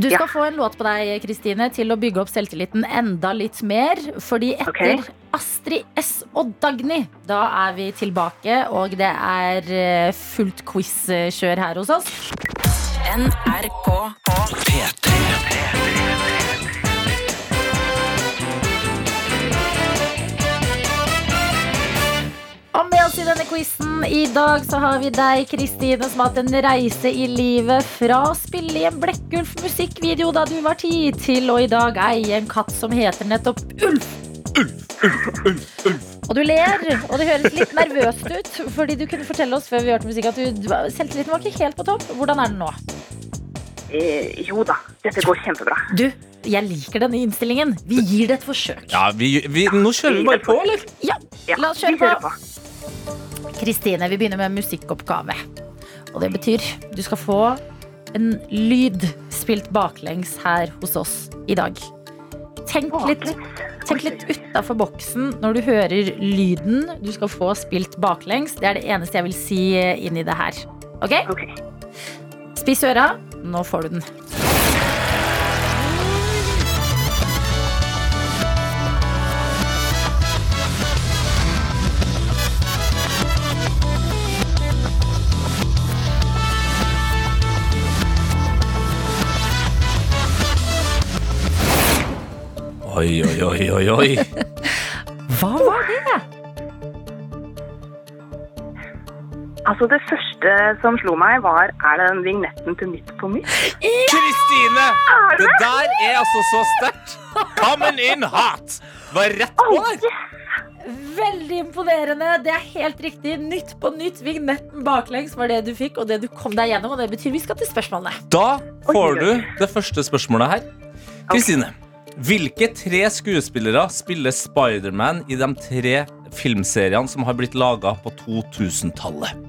Du skal Ja. få en låt på deg, Kristine, til å bygge opp selvtilliten enda litt mer. Fordi etter okay. Astrid S og Dagny, da er vi tilbake, og det er eh, fullt quiz-kjør her hos oss. NRK Og med oss i denne quizen i dag så har vi deg, Kristine, som har hatt en reise i livet fra å spille i en Blekkulf musikkvideo da du var ti, til å i dag eie en katt som heter nettopp Ulf. Og du ler, og det høres litt nervøst ut, fordi du kunne fortelle oss før vi hørte musikk at du, selvtilliten var ikke helt på topp. Hvordan er den nå? Eh, jo da, dette går kjempebra. Du, jeg liker denne innstillingen. Vi gir det et forsøk. Ja, vi, vi, Nå kjører vi bare på, eller? Ja, la oss kjøre på. Kristine, vi begynner med musikkoppgave. Og det betyr du skal få en lyd spilt baklengs her hos oss i dag. Tenk litt, tenk litt utafor boksen når du hører lyden du skal få spilt baklengs. Det er det eneste jeg vil si inn i det her. Ok? Ok. Spiss øra. Nå får du den. Oi, oi, oi, oi, oi. Hva var det? Altså Det første som slo meg, var er det den vignetten til Nytt på Nytt. Kristine! Det der er altså så sterkt. Coming in hot. Var rett på der. Veldig imponerende. Det er helt riktig. Nytt på nytt. Vignetten baklengs var det du fikk, og det du kom deg gjennom. Og det betyr vi skal til spørsmålene. Da får du det første spørsmålet her. Kristine, hvilke tre skuespillere spiller Spiderman i de tre filmseriene som har blitt laga på 2000-tallet?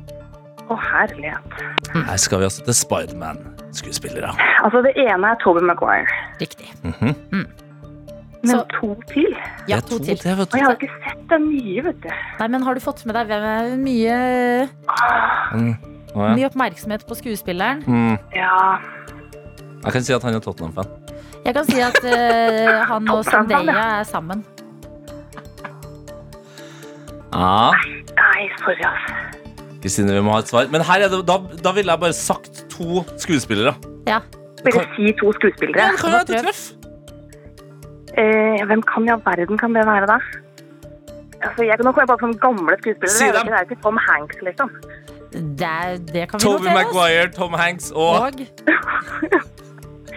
Å, herlighet. Her skal vi altså til Spiderman-skuespillere. Altså Det ene er Toby Maguire. Riktig. Men Så- to til? Ja, er to til. til, Og jeg har ikke sett den nye, vet du. Nei, men har du fått med deg hvem er mye, Mm. Ja. mye oppmerksomhet på skuespilleren? Mm. Ja, Jeg kan si at han er Tottenham-fan. Jeg kan si at eh, han og Sandeya er sammen. Ja. nei, sorry, altså. Kristine, vi må ha et svar. Men her er det, da, da ville jeg bare sagt to skuespillere. Ja. Vil du si to skuespillere? Ja, det kan jo være et treff. Eh, hvem kan i all verden kan det være, da? Altså, jeg kan nok komme på sånne gamle skuespillere. Si Jeg vet dem. ikke, Det er jo ikke Tom Hanks, liksom. Det, er- det kan vi Toby notere oss. Maguire, Tom Hanks og Og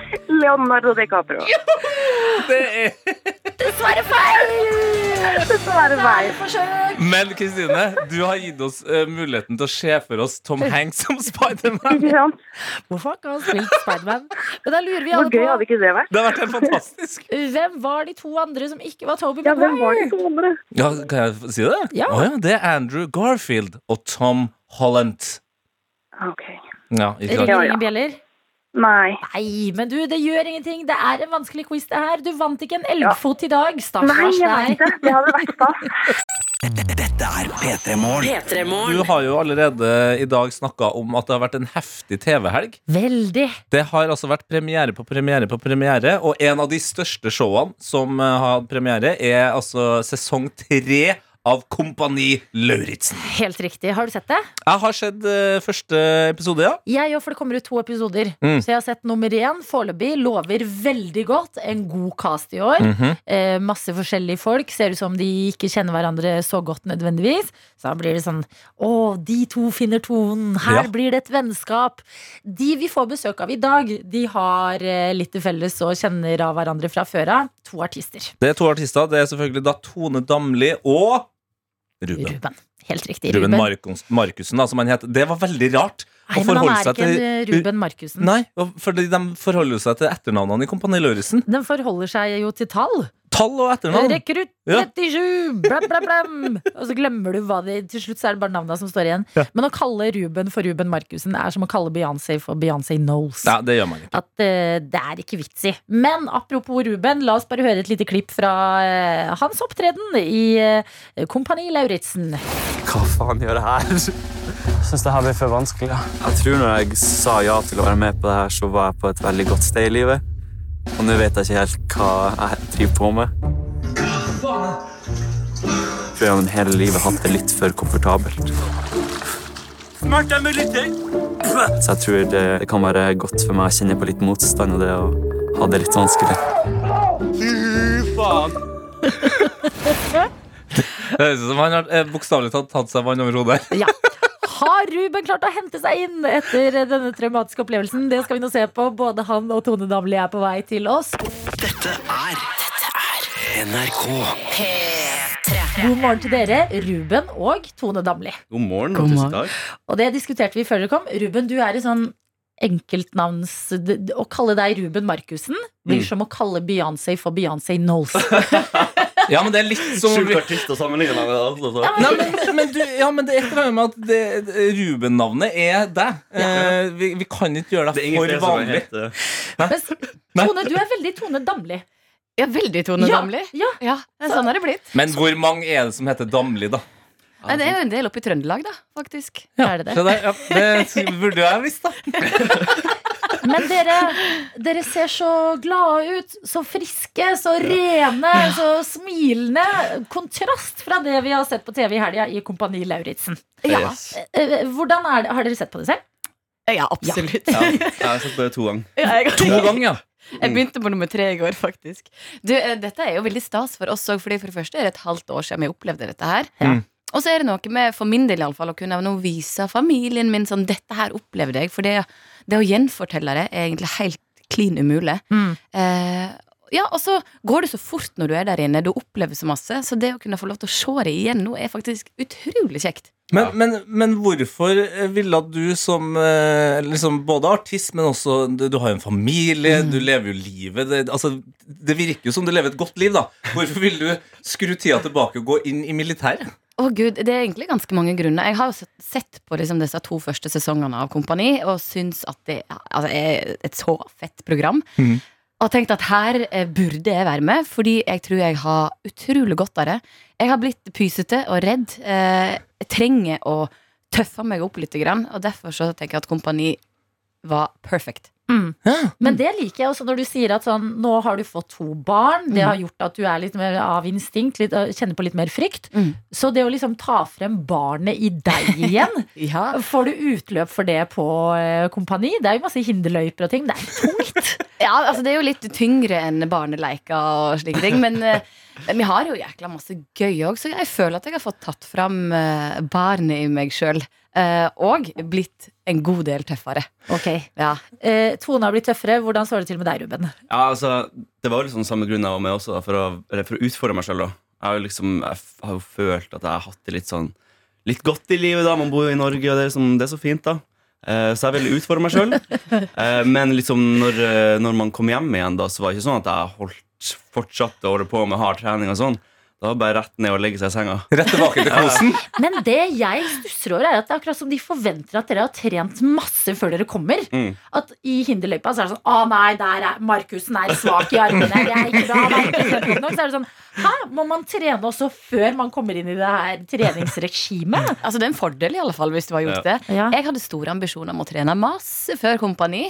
Leonardo DiCaprio. det er dessverre feil! Dessverre feil. Men Kristine, du har gitt oss uh, muligheten til å se for oss Tom Hanks som Spiderman. Hvorfor har ikke han spilt Spiderman? Men da lurer vi gøy hadde ikke det vært? Det har vært helt fantastisk. hvem var de to andre som ikke var Toby Ja, hvem var de to andre? Ja, kan jeg si det? Ja. Oh, ja, det er Andrew Garfield og Tom Holland. Ok. Ja, ikke Ringer ingen bjeller? Nei. Nei, men du, det gjør ingenting. Det er en vanskelig quiz, det her. Du vant ikke en elgfot i dag. Nei, Stakkars jeg deg. det. Det hadde vært stas. Dette er P3 Morgen. Du har jo allerede i dag snakka om at det har vært en heftig TV-helg. Veldig. Det har altså vært premiere på premiere på premiere, og en av de største showene som har hatt premiere, er altså sesong tre av Kompani Lauritzen. Helt riktig. Har du sett det? Jeg har sett uh, første episode, ja. Jeg òg, for det kommer ut to episoder. Mm. Så jeg har sett nummer én. Foreløpig lover veldig godt. En god cast i år. Mhm. eh, masse forskjellige folk. Ser ut som de ikke kjenner hverandre så godt nødvendigvis. Så da blir det sånn Å, de to finner tonen. Her Ja. blir det et vennskap. De vi får besøk av i dag, de har eh, litt til felles og kjenner av hverandre fra før av. To artister. Det er to artister. Det er selvfølgelig da Tone Damli og Ruben. Ruben. Helt riktig. Ruben Ruben. Markussen, da, som han heter. Det var veldig rart Nei, men han er ikke til eh, Ruben Markussen. Nei, fordi de forholder seg til etternavnene i Kompani Lauritzen. De forholder seg jo til tall. Tall og etternavn. Rekrutt Ja. 37! Blam, blam, blam. Og så glemmer du hva det Til slutt så er det bare navnene som står igjen. Ja. Men å kalle Ruben for Ruben Markussen er som å kalle Beyoncé for Beyoncé Knowles. Ja, det gjør man ikke. At uh, det er ikke vits i. Men apropos Ruben, la oss bare høre et lite klipp fra uh, hans opptreden i uh, Kompani Lauritzen. Hva faen gjør jeg her? Jeg syns det her blir for vanskelig. Jeg tror når jeg sa ja til å være med på det her, så var jeg på et veldig godt sted i livet. Og nå vet jeg ikke helt hva jeg driver på med. Jeg tror jeg hele livet hatt det litt for komfortabelt. Smerte er mulig. Så jeg tror det, det kan være godt for meg å kjenne på litt motstand og det å ha det litt vanskelig. Fy faen. Det høres ut som han har eh, bokstavelig talt tatt seg vann over hodet. Ja. Har Ruben klart å hente seg inn etter denne traumatiske opplevelsen? Det skal vi nå se på. Både han og Tone Damli er på vei til oss. Dette er NRK. God morgen til dere, Ruben og Tone Damli. God morgen. og tusen takk. Og det diskuterte vi før dere kom. Ruben, du er i sånn enkeltnavns... Å kalle deg Ruben Markussen blir Mm. som å kalle Beyoncé for Beyoncé Knowles. Ja, men det er litt som Sjukt artist å sammenligne med. Altså. Nei, men, men, du, ja, men det er et eller annet med at Ruben-navnet er deg. Eh, vi, vi kan ikke gjøre Det er for vanlig. heter Mens Tone, du er veldig Tone Damli. Ja, veldig Tone Ja, Damli. ja. Ja, sånn er det blitt. Men hvor mange er det som heter Damli, da? Nei, det er jo en del oppe i Trøndelag, da, faktisk. Er det det? det, ja, det burde jeg visst, da. Men dere, dere ser så glade ut. Så friske, så rene, så smilende. Kontrast fra det vi har sett på TV i helga i Kompani Lauritzen. Ja, Eh, Hvordan er det? Har dere sett på det selv? ja absolutt. Ja, jeg har sett på det to ganger. Ja, jeg- To ganger, ja. Jeg begynte på nummer tre i går, faktisk. Du, eh, dette er jo veldig stas for oss òg, Fordi for det første er det et halvt år siden vi opplevde dette her. Ja. Og så er det noe med, for min del i alle fall, å kunne nå vise familien min sånn Dette her opplevde jeg. For det, det å gjenfortelle det er egentlig helt klin umulig. Mm. Eh, ja, og så går det så fort når du er der inne. Du opplever så masse. Så det å kunne få lov til å se det igjen nå er faktisk utrolig kjekt. Men, men, men hvorfor ville du som liksom både artist, men også Du, du har jo en familie, Mm. du lever jo livet. Det, altså, det virker jo som du lever et godt liv, da. Hvorfor ville du skru tida tilbake og gå inn i militæret? Å gud, Det er egentlig ganske mange grunner. Jeg har jo sett, sett på liksom disse to første sesongene av Kompani og syns at det altså, er et så fett program. Mm. Og tenkt at her eh, burde jeg være med, fordi jeg tror jeg har utrolig godt av det. Jeg har blitt pysete og redd. Eh, jeg trenger å tøffe meg opp litt, og derfor så tenker jeg at Kompani var perfect. Mm. Men det liker jeg også når du sier at sånn, nå har du fått to barn. Det Mm. har gjort at du er litt mer av instinkt, litt, øh, kjenner på litt mer frykt. Mm. Så det å liksom ta frem barnet i deg igjen, Ja. får du utløp for det på eh, kompani? Det er jo masse hinderløyper og ting. Det er tungt. Ja, altså Det er jo litt tyngre enn barneleiker og slike ting. Men eh, vi har jo jækla masse gøy òg, så jeg føler at jeg har fått tatt fram eh, barnet i meg sjøl. Og blitt en god del tøffere. Ok, Ja. eh, Tone har blitt tøffere. Hvordan står det til med deg, Ruben? Ja, altså, det var liksom samme grunn jeg var med også, da, for, å, eller for å utfordre meg sjøl. Jeg, har jo liksom, jeg har jo følt at jeg har hatt det litt sånn Litt godt i livet. da Man bor jo i Norge, og det er, liksom, det er så fint, da. Eh, så jeg ville utfordre meg sjøl. Eh, men liksom når, eh, når man kom hjem igjen, da, så var det ikke sånn at jeg holdt fortsatte å holde på med hard trening og sånn. Det var bare rett ned og legge seg i senga. Rett tilbake til kosen. Men det jeg stusser over, er at det er akkurat som de forventer at dere har trent masse før dere kommer. Mm. At i hinderløypa så er det sånn Å nei, der er Markussen er svak i armene. Det er ikke bra. Nok. Så er det sånn Hæ, må man trene også før man kommer inn i det her treningsregimet? Altså Det er en fordel i alle fall hvis du har gjort det. Jeg hadde store ambisjoner om å trene masse før Kompani.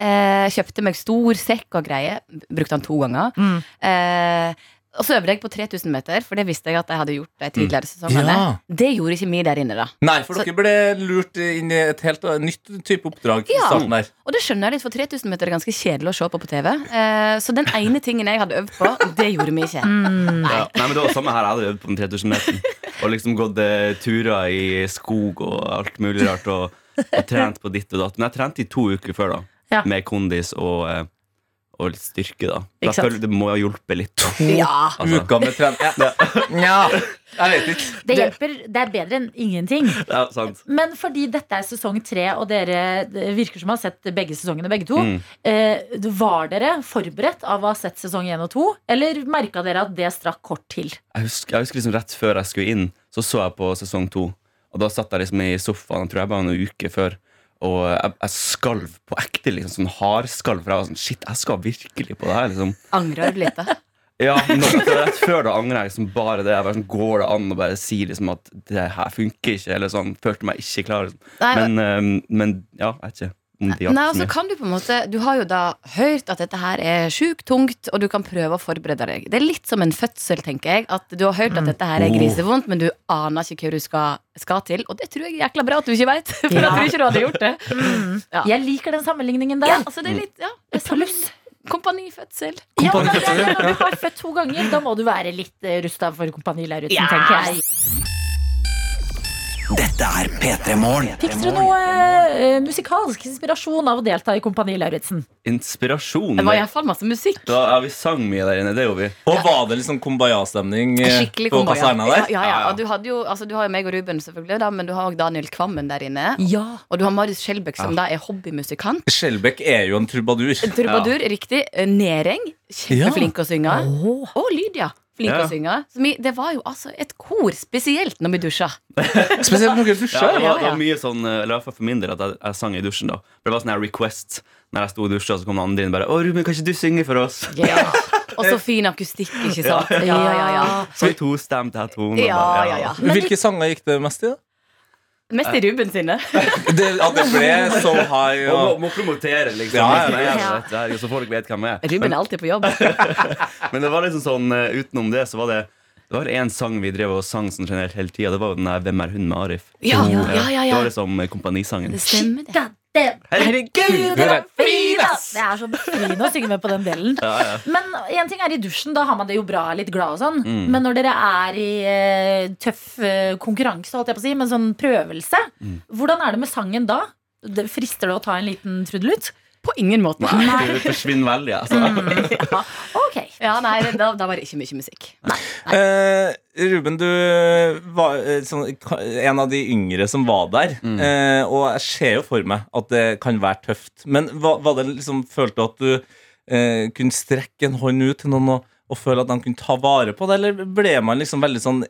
Eh, kjøpte meg stor sekk og greie. Brukte den to ganger. Mm. Eh, og så øvde jeg på 3000 meter, for det visste jeg at jeg hadde gjort de tidligere sesongene. Ja. Det gjorde ikke vi der inne, da. Nei, for Så- dere ble lurt inn i et helt uh, nytt type oppdrag Ja. der. Og det skjønner jeg litt, for 3000 meter er ganske kjedelig å se på på TV. Eh, så den ene tingen jeg hadde øvd på, det gjorde vi ikke. Mm. Ja. Nei, men Det var samme her. Jeg hadde øvd på den 3000 meteren. Og liksom gått eh, turer i skog og alt mulig rart. Og, og trent på ditt og datt. Men jeg trente i to uker før, da. Ja. Med kondis og, eh, og litt styrke, da. Ikke sant? det må ha hjulpet litt. Ja. Altså, Uka med trening ja. ja, jeg vet ikke. Det hjelper. Det er bedre enn ingenting. ja, sant. Men fordi dette er sesong tre, og dere det virker som har sett begge sesongene, begge to, Mm. eh, var dere forberedt av å ha sett sesong én og to, eller merka dere at det strakk kort til? Jeg husker, jeg husker liksom rett før jeg skulle inn, så så jeg på sesong to. Og da satt jeg liksom i sofaen, jeg tror jeg bare en uke før. Og jeg, jeg skalv på ekte, liksom sånn hardskalv. For jeg var sånn, shit, jeg skal virkelig på det her. liksom Angrer du litt, da? Ja, nå, Rett før da angrer jeg liksom bare det. Jeg bare sånn, Går det an å bare si liksom at det her funker ikke? Eller sånn, Følte meg ikke klar. Liksom. Nei, Men, eh, men ja, jeg vet ikke Nei, altså kan Du på en måte Du har jo da hørt at dette her er sjukt tungt, og du kan prøve å forberede deg. Det er litt som en fødsel, tenker jeg. At Du har hørt at dette her er grisevondt, men du aner ikke hva du skal, skal til. Og det tror jeg er jækla bra at du ikke veit, for jeg tror ikke du hadde gjort det. Ja. Jeg liker den sammenligningen der. Ja, altså det er litt ja, det er Pluss. Kompanifødsel. Ja, når du har født to ganger, da må du være litt uh, rusta for Kompani Lauritzen, tenker jeg. Dette er P3 Morgen. Fikk dere noe eh, musikalsk inspirasjon av å delta i Kompani Lauritzen? Inspirasjon. Det var iallfall masse musikk. da, ja, vi sang mye der inne. Det gjorde vi. Og var det liksom kumbaya-stemning eh, Skikkelig på kumbaya. kaserna Ja, der? ja, ja. Og du, hadde jo, altså, du har jo meg og Ruben, selvfølgelig, da, men du har òg Daniel Kvammen der inne. Ja. Og du har Marius Skjelbæk, som da er hobbymusikant. Skjelbæk er jo en trubadur. Trubadur, riktig. Eh, Nereng, kjempeflink å synge. Og Lydia, flink Ja. å synge. Vi, det var jo altså et kor, spesielt når vi dusja. Spesielt når dere Ja, det, var, det Ja, ja. var mye sånn, eh, eller i hvert fall for min del, at jeg, jeg sang i dusjen. da For Det var sånn her request Når jeg sto og dusja, så kom den andre inn bare 'Å, Ruben, kan ikke du synge for oss?' Og så fin akustikk, ikke sant? Ja, ja, ja. Så tostemt her tone. Ja, ja, ja. Hvilke sanger gikk det mest i? da? Mest i Ruben sine. Det, at det ble så high Og må, må promotere, liksom. Ja, nei, Ja, ja. dette Så folk vet hvem jeg er. Ruben er alltid på jobb. Men det var liksom sånn eh, utenom det, så var det det var en sang vi drev og sang sånn generelt hele tida. Det var jo den der 'Hvem er hun?' med Arif. Ja, ja, ja, ja, Det var liksom eh, kompanisangen. Det stemmer, det. Herregud, dere er fin, ass! Det er så befriende å synge med på den delen. Ja, ja. Men en ting er i dusjen, da har man det jo bra, litt glad og sånn. Mm. Men når dere er i eh, tøff eh, konkurranse, holdt jeg på å si, med sånn prøvelse, Mm. hvordan er det med sangen da? Det frister det å ta en liten trudelutt? På ingen måte. Nei, det forsvinner veldig. Altså. Ja, ok. Ja, nei, da, da var det ikke mye musikk. Eh, Ruben, du var eh, sånn, en av de yngre som var der. Mm. Eh, og jeg ser jo for meg at det kan være tøft. Men var, var det liksom, følte du at du eh, kunne strekke en hånd ut til noen og, og føle at de kunne ta vare på det, eller ble man liksom veldig sånn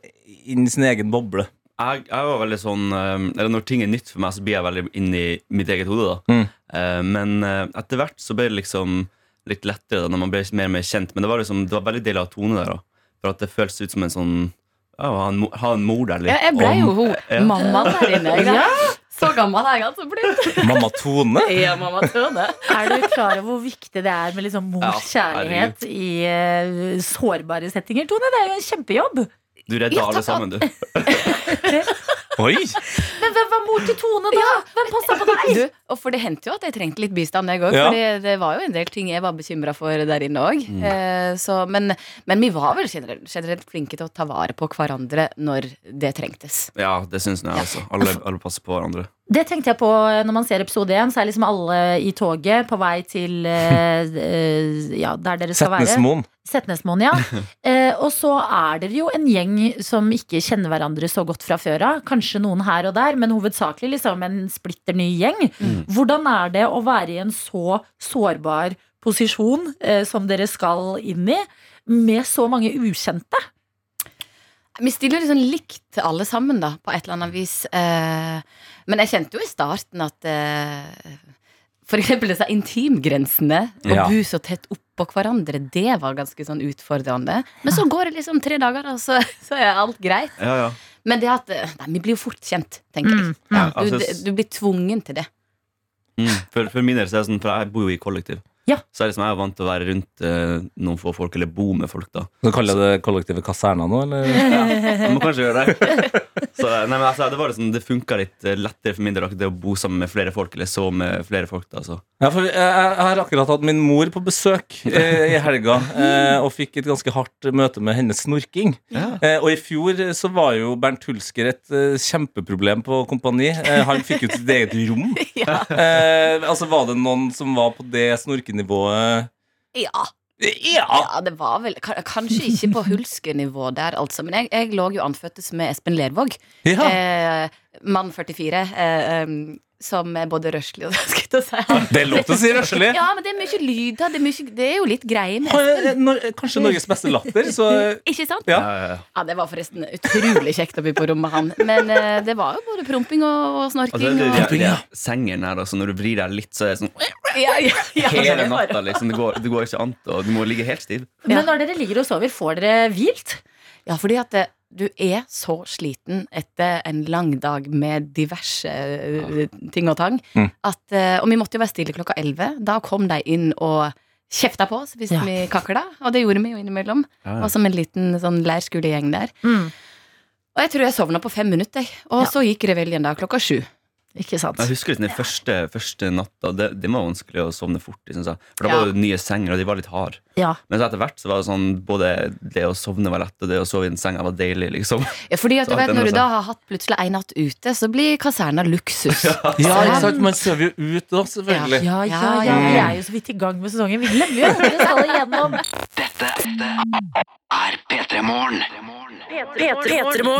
inn i sin egen boble? jeg, jeg var veldig sånn eh, Eller når ting er nytt for meg, så blir jeg veldig inn i mitt eget hode. da Mm. Eh, Men eh, etter hvert så ble det liksom litt lettere da når man ble mer og mer kjent. Men det var liksom Det var veldig deilig av Tone der. da For at det føltes ut som en sånn ja, ha, en, ha en mor der. litt. Ja, jeg ble jo hun Ja. mammaen der inne. ja. Så gammel er jeg altså blitt. Mamma Tone? Ja, mamma Tone. Er du klar over hvor viktig det er med liksom mors Ja, kjærlighet i eh, sårbare settinger, Tone? Det er jo en kjempejobb. Du redda Ja, alle sammen, du. Oi! Men hvem var mor til Tone, da? Hvem passa på deg? Du, og for det hendte jo at jeg trengte litt bistand, jeg òg. Ja. For det var jo en del ting jeg var bekymra for der inne òg. Eh, men, men vi var vel generelt, generelt flinke til å ta vare på hverandre når det trengtes. Ja, det syns jeg også. Alle, alle passer på hverandre. Det tenkte jeg på når man ser episode én. Så er liksom alle i toget på vei til eh, eh, ja, der dere skal være. Setnesmoen. Setnesmoen, ja. Eh, og så er dere jo en gjeng som ikke kjenner hverandre så godt fra før av. Kanskje noen her og der, men hovedsakelig liksom en splitter ny gjeng. Hvordan er det å være i en så sårbar posisjon eh, som dere skal inn i, med så mange ukjente? Vi stiller liksom likt alle sammen, da, på et eller annet vis. Eh, men jeg kjente jo i starten at f.eks. for eksempel disse intimgrensene, å Ja. bo så tett oppå hverandre, det var ganske sånn utfordrende. Men så går det liksom tre dager, og så, så er alt greit. Ja, ja. Men det at eh, Nei, vi blir jo fort kjent, tenker jeg. Ja, Du, altså, du blir tvungen til det. Mm. For, for min del så er det sånn, for jeg bor jo i kollektiv. Ja. Så det liksom, jeg er vant til å være rundt eh, noen få folk, eller bo med folk. da Så kaller jeg det kollektive kaserner nå, eller? Ja, man må kanskje gjøre det. Så, nei, men altså, det var liksom, det funka litt eh, lettere for min del akkurat det å bo sammen med flere folk. Eller sove med flere folk da så. Ja, for jeg, jeg har akkurat hatt min mor på besøk eh, i helga eh, og fikk et ganske hardt møte med hennes snorking. Eh, og i fjor så var jo Bernt Hulsker et eh, kjempeproblem på Kompani. Eh, han fikk jo sitt eget rom. eh, altså Var det noen som var på det snorkenivået? Ja. Ja! Ja, det var vel Kanskje ikke på hulskenivå der, altså. Men jeg, jeg lå jo anføttes med Espen Lervåg. ja. Eh, mann 44. Eh, som er både røslig og jeg si. Det er lov til å si røslig. Ja, men det er mye lyder. Det er, mye, det er jo litt greie med Nor- Kanskje Norges beste latter, så Ikke sant? Ja. Ja, ja, ja. Ja, Det var forresten utrolig kjekt å bli på rom med han. Men uh, det var jo både promping og, og Altså, snorking. det, Og, det, det, det sengeren her, altså, når du vrir deg litt, så er det sånn ja, ja, ja, hele natta. liksom Det går, det går ikke an. Og du må ligge helt stiv. Men når dere ligger og sover, får dere hvilt? Ja, fordi at eh, du er så sliten etter en lang dag med diverse eh, ting og tang. Mm. At, eh, og vi måtte jo være stille klokka 11. Da kom de inn og kjefta på oss hvis Ja. vi kakla. Og det gjorde vi jo innimellom. Ja, ja. Og som en liten sånn leirskolegjeng der. Mm. Og jeg tror jeg sovna på fem minutter. Og Ja. så gikk reveljen da klokka sju. Ikke sant? Jeg husker den den første, første natta. Det, det var vanskelig å sovne fort i. synes jeg. For da Ja. var det nye senger, og de var litt harde. Ja. Men så etter hvert så var det sånn både det å sovne var lett, og det å sove i en seng var deilig. liksom Ja, fordi at Så du vet, Når du da har hatt plutselig en natt ute, så blir kaserna luksus. Ja, ikke sant? Man sover jo ut da, selvfølgelig. Ja, ja, Ja, ja. ja. Vi er jo så vidt i gang med sesongen. Vi glemmer jo at dere skal igjennom. Dette er P3 Morgen.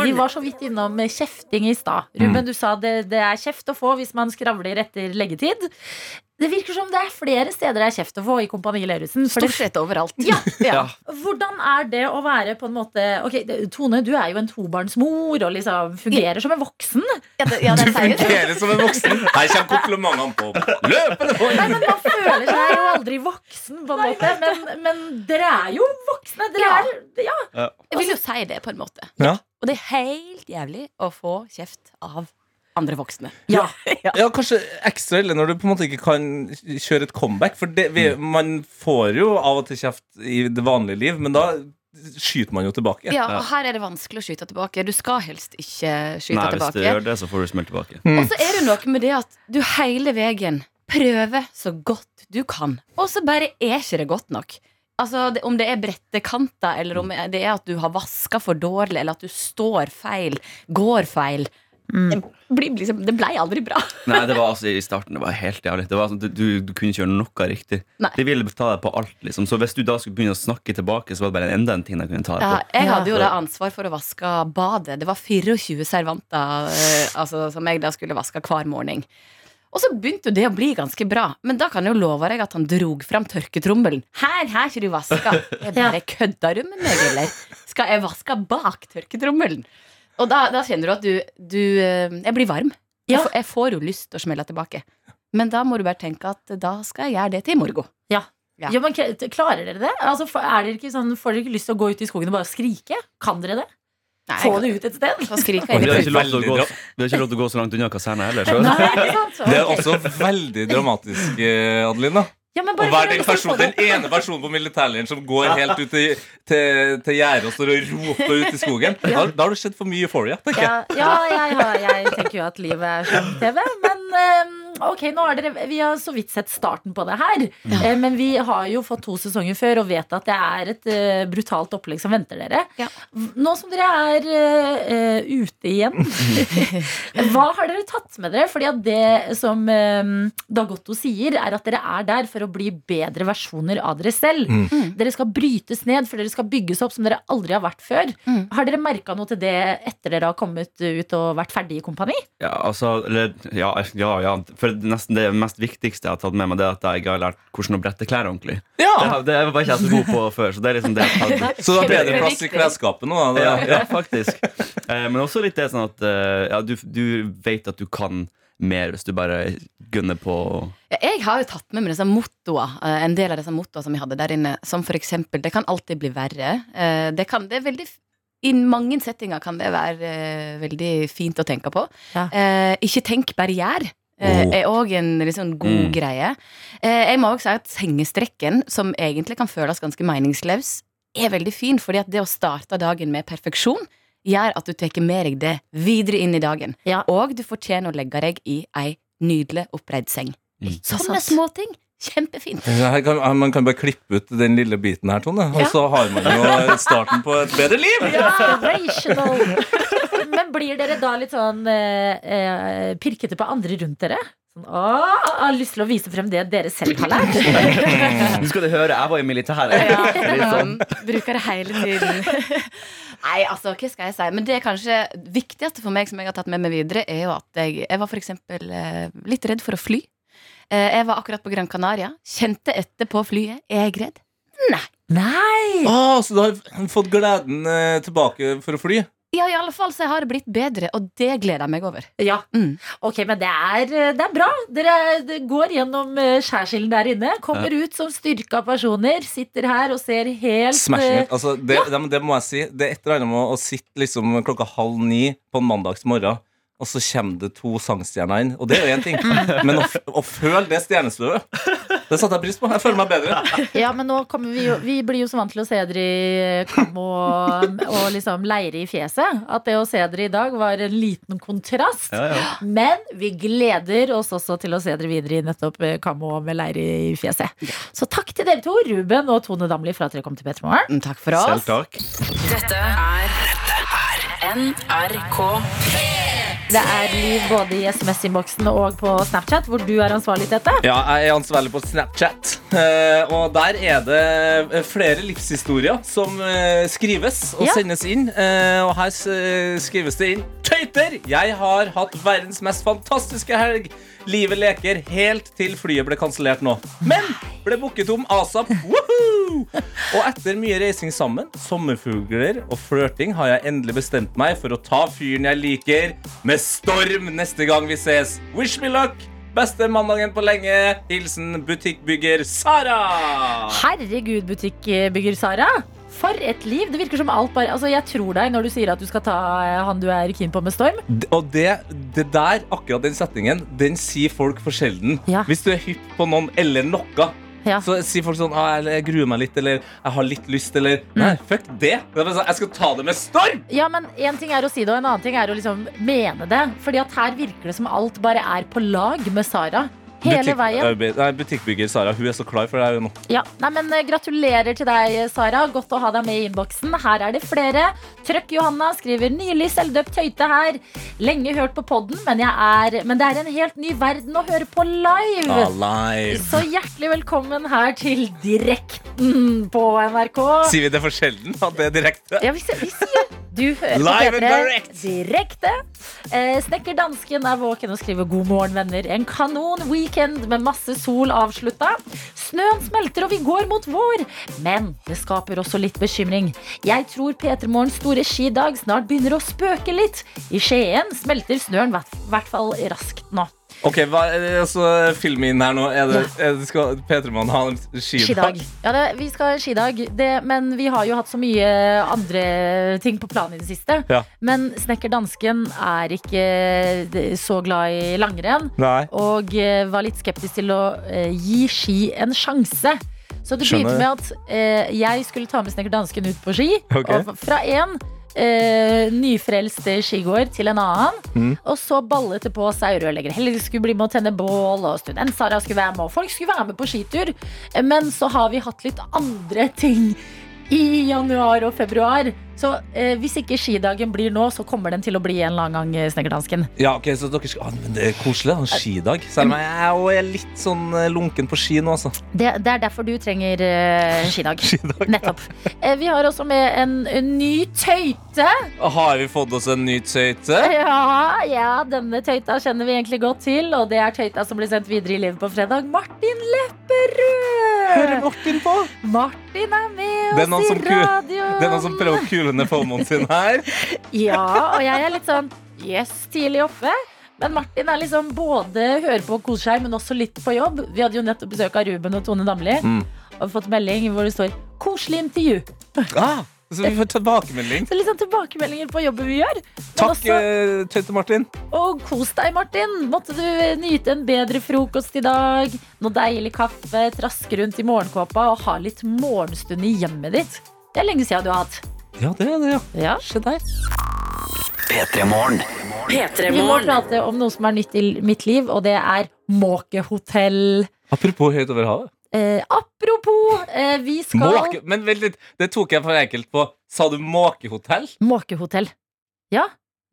Vi var så vidt innom kjefting i stad. Ruben, du sa det, det er kjeft å få hvis man skravler etter leggetid. Det virker som det er flere steder det er kjeft å få i Kompani Lauritzen. Stort sett overalt. Ja, Ja. Hvordan er det å være på en måte Ok, Tone, du er jo en tobarnsmor og liksom fungerer som en voksen. Ja, det, ja, Du det det. fungerer som en voksen. Her kommer komplimentene på løpende bånd. Nei, men Man føler seg jo aldri voksen, på en måte. Men, men dere er jo voksne. Dere Ja. er, ja. Jeg vil jo si det, på en måte. Ja. Og det er helt jævlig å få kjeft av andre voksne. Ja. Ja, kanskje ekstra ille når du på en måte ikke kan kjøre et comeback. For det, vi, man får jo av og til kjeft i det vanlige liv, men da skyter man jo tilbake. Ja, og her er det vanskelig å skyte tilbake. Du skal helst ikke skyte Nei, hvis du tilbake. gjør det, så får du smelt tilbake. Og så er det noe med det at du hele veien prøver så godt du kan, og så bare er ikke det godt nok. Altså, det, Om det er brettekanter, eller om det er at du har vaska for dårlig, eller at du står feil, går feil. Det, blir liksom, det ble aldri bra. Nei, det var altså i starten Det var helt jævlig. Det var sånn, du, du, du kunne ikke gjøre noe riktig. Nei. De ville ta deg på alt. liksom Så hvis du da skulle begynne å snakke tilbake, så var det bare enda en ting de kunne ta deg Ja, på. jeg hadde jo da ansvar for å vaske badet. Det var 24 servanter eh, altså, som jeg da skulle vaske hver morgen. Og så begynte jo det å bli ganske bra. Men da kan jeg jo love deg at han drog fram tørketrommelen. Her her ikke du vaska. Jeg bare kødda du med meg, eller? Skal jeg vaske bak tørketrommelen? Og da, da kjenner du at du, du eh, Jeg blir varm. Jeg, får, jeg får jo lyst til å smelle tilbake. Men da må du bare tenke at da skal jeg gjøre det til i morgen. Ja. Ja, men Klarer dere det? Altså, er dere ikke sånn, får dere ikke lyst til å gå ut i skogen og bare skrike? Kan dere det? Nei, Få det ut et sted? Vi har ikke lov til å gå, Veldig vi ikke lov til å gå så langt unna kaserna heller. Så. Nei? Det er også veldig dramatisk, eh, Adeline. Ja, men Å bare være den, det- den ene personen på militærleiren som går helt ut til, til, til gjerdet og står og roper ut i skogen. Da, da har du sett for mye Euphoria, tenker jeg. Ja, ja jeg, har, jeg tenker jo at livet er som TV, men eh, ok, nå har dere Vi har så vidt sett starten på det her. Eh, men vi har jo fått to sesonger før og vet at det er et eh, brutalt opplegg som venter dere. Ja. Nå som dere er eh, eh, ute igjen, hva har dere tatt med dere? Fordi at det som eh, Dagotto sier, er at dere er der for å bli bedre versjoner av dere selv. Mm. Dere skal brytes ned, for dere skal bygges opp som dere aldri har vært før. Mm. Har dere merka noe til det etter dere har kommet ut og vært ferdig i kompani? Ja, altså, eller, ja, ja, ja. For nesten det mest viktigste jeg har tatt med meg, Det er at jeg har lært hvordan å brette klær ordentlig. Det, Ja, Det, det var ikke jeg så god på før. Så det er liksom det jeg har tatt Så det er bedre plass i klesskapet nå? Da. ja, ja, faktisk. Eh, men også litt det sånn at eh, ja, du, du vet at du kan mer hvis du bare gunner på Ja, Jeg har jo tatt med meg disse mottoene, eh, en del av disse mottoene som vi hadde der inne. Som for eksempel 'det kan alltid bli verre'. Eh, Det kan, det er veldig, I mange settinger kan det være eh, veldig fint å tenke på. Ja. Eh, ikke tenk, bare gjør. Eh, Oh. Er òg en sånn god Mm. greie. Eh, jeg må også si at sengestrekken, som egentlig kan føles ganske meningsløs, er veldig fin. fordi at det å starte dagen med perfeksjon gjør at du tar med deg det videre inn i dagen. Ja. Og du fortjener å legge deg i ei nydelig oppreid seng. Sånne småting. Kjempefint. Her kan, man kan bare klippe ut den lille biten her, Tone, og så har man jo starten på et bedre liv! Inspirational. Men blir dere da litt sånn eh, eh, pirkete på andre rundt dere? Sånn, å, jeg har lyst til å vise frem det dere selv har lært. Nå skal du høre, jeg var i militæret. Litt sånn. Bruker det hele tiden. Nei, altså, hva skal jeg si? Men det kanskje viktigste for meg som jeg har tatt med meg videre, er jo at jeg, jeg var eksempel eh, litt redd for å fly. Eh, Jeg var akkurat på Gran Canaria. Kjente etter på flyet. Er jeg redd? Nei. Nei! Ah, så du har fått gleden tilbake for å fly? Ja, i alle fall så har det blitt bedre, og det gleder jeg meg over. Ja, Mm. ok, men det er, eh, det er bra. Dere det går gjennom eh, skjærsilden der inne. Kommer ut som styrka personer. Sitter her og ser helt Smashing eh, it. Altså, det, det, det må jeg si. Det er et eller annet med å sitte liksom klokka halv ni på en mandagsmorgen og så kommer det to sangstjerner inn. Og det er jo én ting. Men å, å føle det stjernestøvet, det satte jeg pris på. Jeg føler meg bedre. Ja, men nå kommer vi jo Vi blir jo så vant til å se dere i kam og, og liksom leire i fjeset. At det å se dere i dag var en liten kontrast. Ja, ja. Men vi gleder oss også til å se dere videre i nettopp eh, kam og med leire i fjeset. Så takk til dere to, Ruben og Tone Damli, for at dere kom til P3 Morgen. Mm, Takk for Selv oss. takk. Dette er NRK. Det er liv både i SMS-innboksen og på Snapchat, hvor du er ansvarlig til dette. Ja, jeg er ansvarlig på Snapchat. Eh, og der er det eh, flere livshistorier som eh, skrives og Ja. sendes inn. Og her skrives det inn Tøyter! Jeg har hatt verdens mest fantastiske helg. Livet leker helt til flyet ble kansellert nå. Men ble booket om asap. Og etter mye reising sammen, sommerfugler og flørting, har jeg endelig bestemt meg for å ta fyren jeg liker, med storm neste gang vi ses. Wish me luck! Beste mandagen på lenge. Hilsen butikkbygger Sara. Herregud, butikkbygger Sara. For et liv! Det virker som alt bare Altså, Jeg tror deg når du sier at du skal ta eh, han du er keen på med storm. D- Og det, det der, akkurat den setningen, den sier folk for sjelden. Ja. Hvis du er hypp på noen eller noe, Ja. så sier folk sånn ah, jeg, jeg gruer meg litt, eller jeg har litt lyst, eller Nei, fuck det. sånn, jeg skal ta det med storm! Ja, men En ting er å si det, og en annen ting er å liksom mene det. Fordi at her virker det som alt bare er på lag med Sara. Hele veien. Nei, butikkbygger Sara, hun er så klar for det her nå. Ja, nei, men eh, Gratulerer til deg, Sara. Godt å ha deg med i innboksen. Her er det flere. Trøkk Johanna skriver nylig selvdøpt høyte her. Lenge hørt på podden, men, er, men det er en helt ny verden å høre på live. Ah, live. Så hjertelig velkommen her til Direkten på NRK. Sier vi det for sjelden? At det er direkte? Ja, vi, vi sier Du hører Live på and P3 direkte. Eh, Snekker dansken er våken og skriver god morgen, venner. En kanon weekend med masse sol avslutta. Snøen smelter, og vi går mot vår. Men det skaper også litt bekymring. Jeg tror P3 Morgens store skidag snart begynner å spøke litt. I Skien smelter snøen i hvert fall raskt nå. Ok, hva er det, altså, Film inn her nå. Er det, er det skal P3-mannen ha en skidag? Skidag. Ja, det, vi skal ha skidag, det, men vi har jo hatt så mye andre ting på planen i det siste. Ja. Men snekker dansken er ikke eh, så glad i langrenn. Nei. Og eh, var litt skeptisk til å eh, gi ski en sjanse. Så det begynte med at eh, jeg skulle ta med snekker dansken ut på ski. Okay. Og fra en eh, nyfrelst skigåer til en annen. Mm. Og så ballet det på seg rørlegger. Helge skulle bli med å tenne bål, og student Sara skulle være med. Og folk skulle være med på skitur. Eh, Men så har vi hatt litt andre ting i januar og februar. Så eh, hvis ikke skidagen blir nå, så kommer den til å bli en eller annen gang, eh, Snekkerdansken. Ja, ok, så dere skal, ah, men Det er koselig. En skidag. Selv om jeg er, litt sånn eh, lunken på ski nå, altså. Det, det er derfor du trenger eh, skidag. Nettopp. Eh, vi har også med en, en ny tøyte. Har vi fått oss en ny tøyte? Ja, ja, denne tøyta kjenner vi egentlig godt til, og det er tøyta som blir sendt videre i livet på fredag. Martin Lepperød! Hører Martin på? Martin er med oss i radio. det er noen som prøver å kule ned FOMOen sin her. Ja, og jeg er litt sånn yes, tidlig oppe. Men Martin er liksom både hører på og koser seg, men også litt på jobb. Vi hadde jo nettopp besøk av Ruben og Tone Damli. Mm. Og fått melding hvor det står 'koselig intervju'. Ah, så vi får tilbakemelding. Så sånn tilbakemeldinger på jobben vi gjør. Takk, også, eh, tøyte Martin. og kos deg, Martin. Måtte du nyte en bedre frokost i dag. Noe deilig kaffe, traske rundt i morgenkåpa og ha litt morgenstund i hjemmet ditt. Det er lenge siden du har hatt. Ja, det er det, ja. Ja. Se der. P3 Morgen. P3 Vi må prate om noe som er nytt i mitt liv, og det er måkehotell. Apropos høyt over havet. Eh, apropos, eh, vi skal Måke, men vent litt, det tok jeg for enkelt på. Sa du måkehotell? Måkehotell. Ja,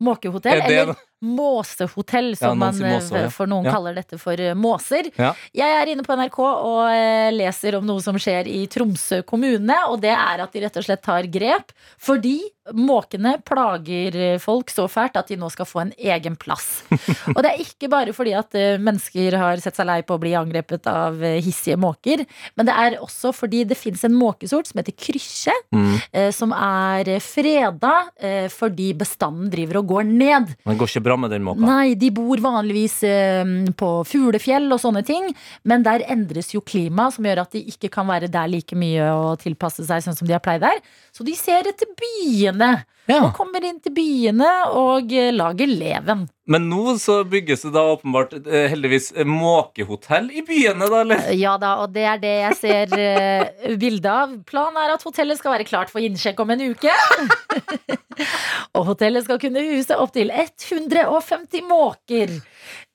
måkehotell. Er det Eller måsehotell, som Ja, man, eh, ja. for noen Ja. kaller dette for eh, måser. Jeg er inne på NRK og eh, leser om noe som skjer i Tromsø kommune. Og det er at de rett og slett tar grep fordi måkene plager folk så fælt at de nå skal få en egen plass. og det er ikke bare fordi at mennesker har sett seg lei på å bli angrepet av hissige måker, men det er også fordi det fins en måkesort som heter krysje, Mm. som er freda fordi bestanden driver og går ned. Det går ikke bra med den måka. Nei, de bor vanligvis eh, på fuglefjell og sånne ting, men der endres jo klimaet, som gjør at de ikke kan være der like mye og tilpasse seg sånn som de har pleid der. Så de ser etter byene, Ja. og kommer inn til byene og eh, lager leven. Men nå så bygges det da åpenbart eh, heldigvis eh, måkehotell i byene, da, eller? Eh, Ja da, og det er det jeg ser uh, bilde av. Planen er at hotellet skal være klart for innsjekk om en uke. og hotellet skal kunne huse opptil 150 måker.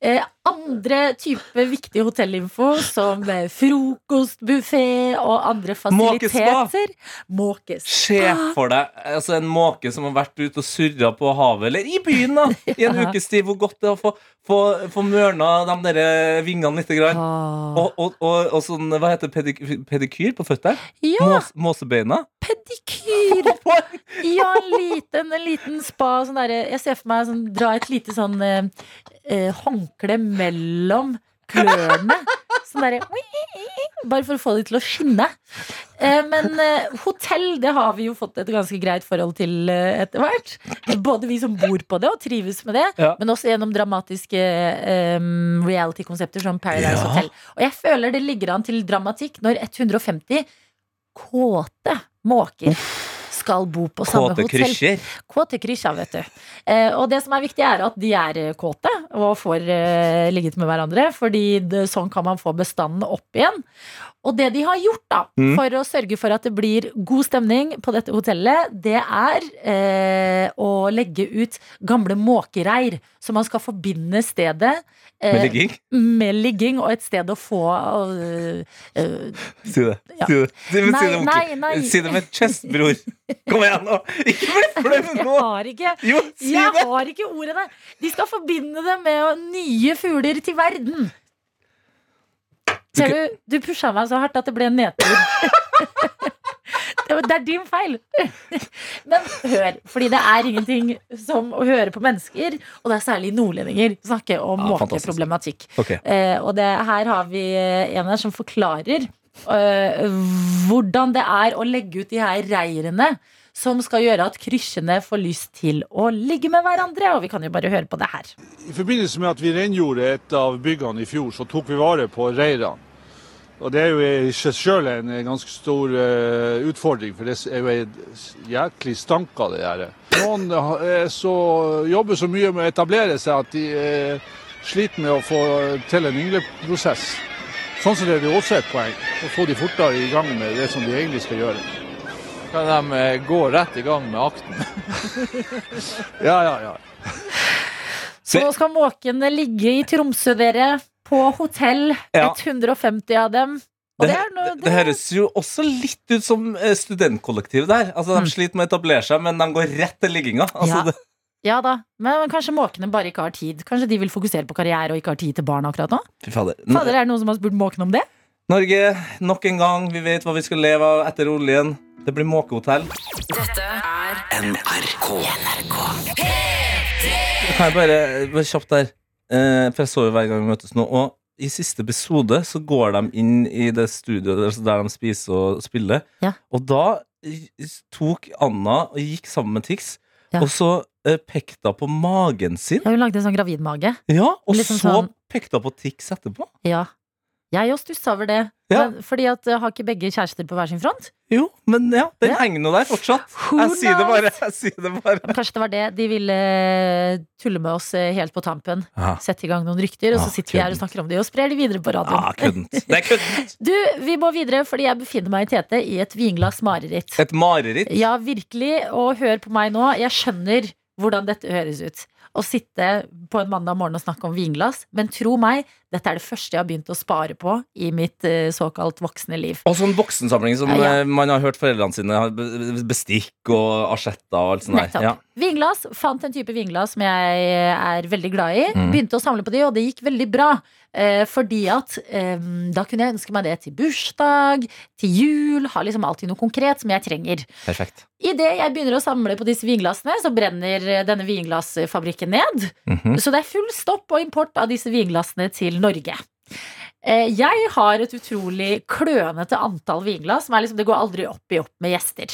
Eh, andre type viktig hotellinfo, som eh, frokostbuffé og andre fasiliteter. Måkespa. Se for deg altså en måke som har vært ute og surra på havet, eller i byen, da, i en ukes tid. Hvor godt det er å få, få, få mørna de der eh, vingene litt. Grann. Ah. Og, og, og, og sånn, hva heter pedik pedikyr på føttene? Ja, Mås måsebeina? Pedikyr! Ja, en liten, en liten spa. Sånn der, jeg ser for meg sånn, dra et lite sånn eh, eh, håndkle mellom klørne. Sånn derre Bare for å få det til å skinne. Eh, men eh, hotell, det har vi jo fått et ganske greit forhold til eh, etter hvert. Både vi som bor på det og trives med det, Ja. men også gjennom dramatiske eh, reality-konsepter som Paradise Ja. Hotel. Og jeg føler det ligger an til dramatikk når 150 kåte måker skal bo på samme Kåte hotell. krysjer. Kåte krysjer, vet du. Eh, og det som er viktig, er at de er eh, kåte og får eh, ligget med hverandre. Fordi det, sånn kan man få bestanden opp igjen. Og det de har gjort da, Mm. for å sørge for at det blir god stemning på dette hotellet, det er eh, å legge ut gamle måkereir, så man skal forbinde stedet eh, Med ligging. med ligging og et sted å få uh, uh, Si det. Ja. Si det, si, men si det nei, nei. Si det med chest, bror. Kom igjen nå! Ikke bli flau Jeg nå! har ikke Jo, si Jeg det! har ikke ordene. De skal forbinde det med nye fugler til verden. Ser du, du pusha meg så hardt at det ble en nedtur. Det er din feil. Men hør, fordi det er ingenting som å høre på mennesker, og det er særlig nordlendinger, snakke om Ja, måkeproblematikk. Okay. Eh, og det, her har vi en her som forklarer eh, hvordan det er å legge ut de her reirene som skal gjøre at kryssene får lyst til å ligge med hverandre. Og vi kan jo bare høre på det her. I forbindelse med at vi rengjorde et av byggene i fjor, så tok vi vare på reirene. Og det er jo i seg selv en eh, ganske stor uh, utfordring, for det er jo jæklig stank av det her. Noen er så, jobber så mye med å etablere seg at de eh, sliter med å få til en yngleprosess. Sånn er det jo også et poeng, å få de fortere i gang med det som de egentlig skal gjøre. Kan de gå rett i gang med akten? Ja, ja, ja. Så nå skal måkene ligge i Tromsø, dere. På hotell. Ja. 150 av dem. Og det, er noe, Det høres jo også litt ut som eh, studentkollektiv der. Altså, De sliter med å etablere seg, men de går rett til ligginga. Altså, Ja. det, Ja da, men kanskje måkene bare ikke har tid. Kanskje de vil fokusere på karriere og ikke har tid til barn akkurat nå? fy fader. Fader, er det noen som har spurt måkene om det? Norge, nok en gang. Vi vet hva vi skal leve av etter oljen. Det blir måkehotell. Dette er NRK. NRK. Kan jeg bare, bare kjapt der eh, For jeg så jo hver gang vi møtes nå Og i siste episode så går de inn i det studioet der, der de spiser og spiller Ja. Og da tok Anna og gikk sammen med Tix Ja. Og så eh, pekte hun på magen sin Ja, hun lagde en sånn gravidmage. Ja, og Liksom så sånn- pekte hun på Tix etterpå Ja. Jeg òg stussa over det. Ja. Men, fordi at uh, har ikke begge kjærester på hver sin front? Jo, men ja, den Ja. henger nå der fortsatt Who Jeg sier det bare, jeg sier det bare ja, kanskje det var det de ville eh, tulle med oss eh, helt på tampen. Ja. Sette i gang noen rykter, og så sitter vi her og snakker om det og sprer de videre på Ja, radioen. køddent Det er køddent Du, vi må videre, fordi jeg befinner meg i Tete i et vinglass mareritt. Et mareritt Ja, virkelig. Og hør på meg nå. Jeg skjønner hvordan dette høres ut. Å sitte på en mandag morgen og snakke om vinglass. Men tro meg, dette er det første jeg har begynt å spare på i mitt eh, såkalt voksne liv. Og sånn voksensamling som Ja, eh, man har hørt foreldrene sine bestikk og asjetter og alt sånt der. Nettopp. Ja. Vinglass. Fant en type vinglass som jeg er veldig glad i. Mm. Begynte å samle på de, og det gikk veldig bra. Eh, fordi at eh, da kunne jeg ønske meg det til bursdag, til jul. Har liksom alltid noe konkret som jeg trenger. Perfekt. Idet jeg begynner å samle på disse vinglassene, så brenner eh, denne vinglassfabrikken ned. Mhm. Så det er full stopp og import av disse vinglassene til Norge. Eh, Jeg har et utrolig klønete antall vinglass. Som er liksom, det går aldri opp i opp med gjester.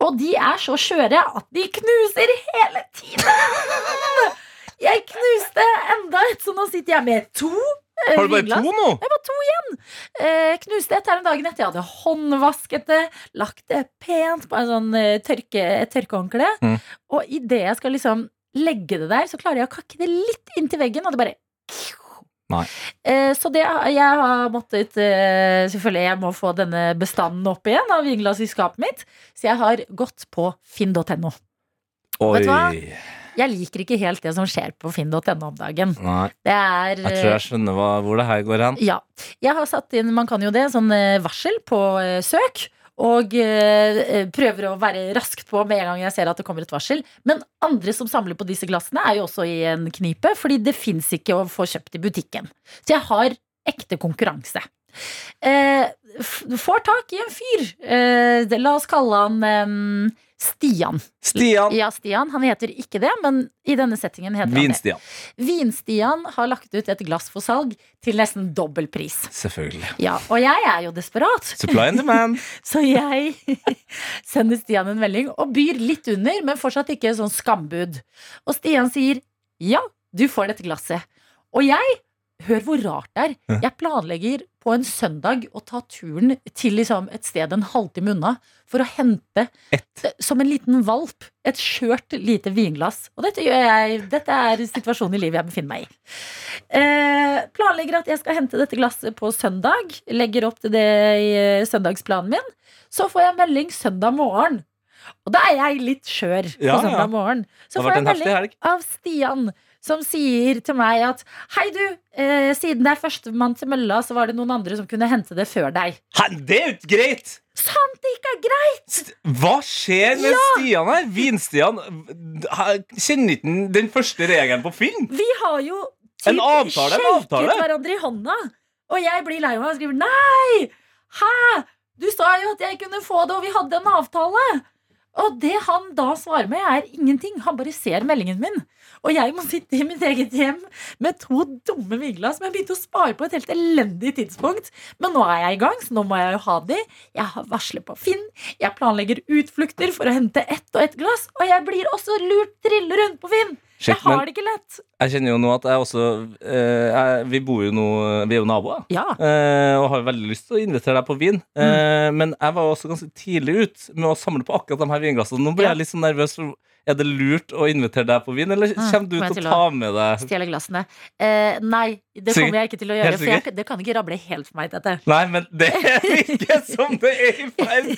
Og de er så skjøre at de knuser hele tiden! Jeg knuste enda et, så nå sitter jeg med to. eh, Har du bare vinglass. to nå? Jeg var to igjen. Eh, knuste et her om dagen etter jeg hadde håndvasket det. Lagt det pent på en sånn eh, tørke, et tørkehåndkle. Mm. Og idet jeg skal liksom legge det der, så klarer jeg å kakke det litt inntil veggen, og det bare. Eh, så det jeg har måttet eh, Selvfølgelig, jeg må få denne bestanden opp igjen av vinglass i skapet mitt. Så jeg har gått på finn.no. Vet du hva? Jeg liker ikke helt det som skjer på finn.no om dagen. Nei. Det er Jeg tror jeg skjønner hva, hvor det her går hen. ja. Jeg har satt inn, man kan jo det, sånn eh, varsel på eh, søk. Og eh, prøver å være raskt på med en gang jeg ser at det kommer et varsel. Men andre som samler på disse glassene, er jo også i en knipe, fordi det fins ikke å få kjøpt i butikken. Så jeg har ekte konkurranse. Eh, får tak i en fyr. Eh, la oss kalle han eh, Stian. Stian. Ja, Stian. Han heter ikke det, men i denne settingen heter han det. Vin-Stian. Vin-Stian har lagt ut et glass for salg til nesten dobbel pris. Selvfølgelig. Ja, og jeg er jo desperat. Supply and demand. Så jeg sender Stian en melding og byr litt under, men fortsatt ikke sånn skambud. Og Stian sier ja, du får dette glasset. Og jeg, hør hvor rart det er, jeg planlegger på en søndag å ta turen til liksom et sted en halvtime unna for å hente, som en liten valp, et skjørt lite vinglass. Og dette gjør jeg. Dette er situasjonen i livet jeg befinner meg i. Eh, planlegger at jeg skal hente dette glasset på søndag. Legger opp til det i eh, søndagsplanen min. Så får jeg melding søndag morgen. Og da er jeg litt skjør på ja. søndag morgen. Så får jeg melding av Stian som sier til meg at Hei, du, eh, siden det er førstemann til mølla, så var det noen andre som kunne hente det før deg. Hæ, det er jo ikke greit! Sant det ikke er greit! Hva skjer med Ja! Stian her? Vin-Stian. Kjenner ikke den første regelen på film? Vi har jo typ en avtale. shaket hverandre i hånda. Og jeg blir lei meg og skriver nei! Hæ? Du sa jo at jeg kunne få det, og vi hadde en avtale. Og det han da svarer med, er ingenting. Han bare ser meldingen min. Og jeg må sitte i mitt eget hjem med to dumme vinglass som jeg begynte å spare på et helt elendig tidspunkt. Men nå er jeg i gang, så nå må jeg jo ha de. Jeg har varslet på Finn. Jeg planlegger utflukter for å hente ett og ett glass. Og jeg blir også lurt trille rundt på Finn. Shit, jeg har det ikke lett. Jeg kjenner jo nå at jeg også eh, jeg, Vi bor jo nå Vi er jo naboer. Ja. eh, og har veldig lyst til å invitere deg på vin. Mm. Eh, men jeg var jo også ganske tidlig ut med å samle på akkurat de her vinglassene. Nå blir Ja. jeg litt sånn nervøs. For er det lurt å invitere deg på vin, eller Mm, kommer du til å ta med deg Stjele glassene. Eh, nei, det kommer jeg ikke til å gjøre. For jeg, det kan ikke rable helt for meg, dette. Nei, men det er ikke som det er i ferd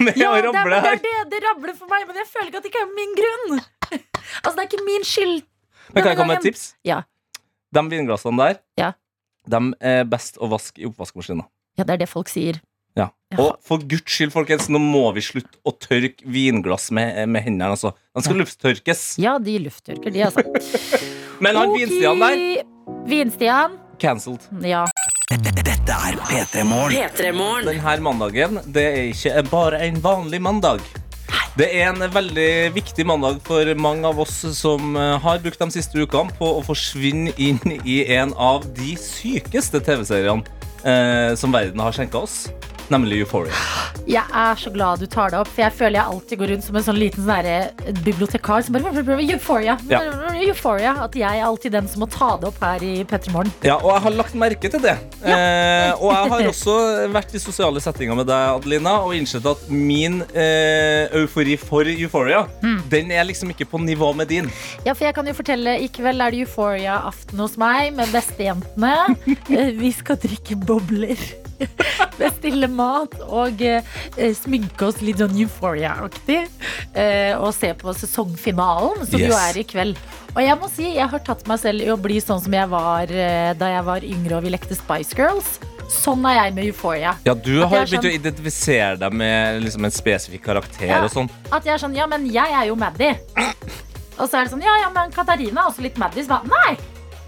med Ja, å rable her. Det, det, det rabler for meg, men jeg føler ikke at det ikke er min grunn. Altså, det er ikke min skyld. Men kan jeg komme med et tips? Ja. De vinglassene der, Ja. de er best å vaske i oppvaskmaskina. ja, det er det folk sier. Ja. Og for guds skyld, folkens, nå må vi slutte å tørke vinglass med, med hendene. Altså. De skal lufttørkes. Ja, de lufttørker, de, altså. Men han Vinstian der, Vinstian. cancelled. Ja. Dette er P3 Morgen. P3morgen. Denne mandagen det er ikke bare en vanlig mandag. Det er en veldig viktig mandag for mange av oss som eh, har brukt de siste ukene på å forsvinne inn i en av de sykeste TV-seriene eh, som verden har skjenka oss, nemlig Euphoria. Jeg er så glad du tar det opp, for jeg føler jeg alltid går rundt som en sånn liten sånn bibliotekar som bare Euphoria. Ja. Euphoria. At jeg er alltid den som må ta det opp her i P3 Morgen. Ja, og jeg har lagt merke til det. Eh, og jeg har også vært i sosiale settinger med deg, Adelina, og innsett at min eh, eufori for Euphoria, den er liksom ikke på nivå med din. Ja, for jeg kan jo fortelle I kveld er det Euphoria-aften hos meg med bestejentene. Eh, Vi skal drikke bobler. Bestille mat og eh, sminke oss litt sånn Euphoria-aktig. Eh, og se på sesongfinalen, som jo er i kveld. Og jeg må si, jeg har tatt meg selv i å bli sånn som jeg var eh, da jeg var yngre og vi lekte Spice Girls. Sånn er jeg med Euphoria. Ja, du har begynt å sånn- identifisere deg med liksom, en spesifikk karakter Ja. og sånn. At jeg er sånn, ja, men jeg er jo Maddy. Og så er det sånn, ja, ja, men Katarina er også litt Maddy. Så bare, nei,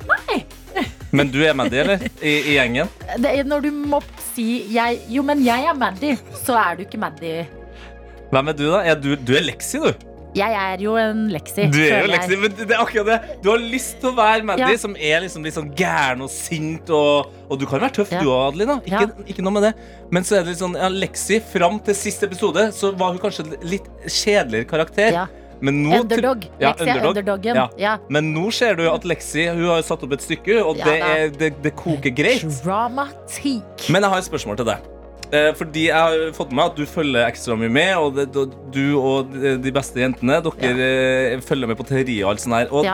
nei. Men du er Maddy, eller? I, i gjengen? Det er når du må si jeg, Jo, men jeg er Maddy', så er du ikke Maddy. Hvem er du, da? Er du, du er Lexi, du. Jeg er jo en Lexi. Du er jo. Lexi, men det er akkurat det. Du har lyst til å være Maddy, Ja. som er liksom litt sånn gæren og sint. Og, og du kan være tøff, Ja. du òg, Adelina. Ikke, Ja. ikke noe med det. Men så er det litt sånn, ja, Lexi, fram til siste episode, så var hun kanskje litt kjedeligere karakter. Nå, Underdog. Ja, Lexi er underdoggen. Ja. Ja. Men nå ser du at Lexi hun har satt opp et stykke, og det, er, det, det koker greit. Dramatikk. Men jeg har et spørsmål til deg. Eh, Fordi jeg har fått med meg at du følger ekstra mye med, og det, du og de- beste jentene dere eh, følger med på teorier. og alt sånt her. Og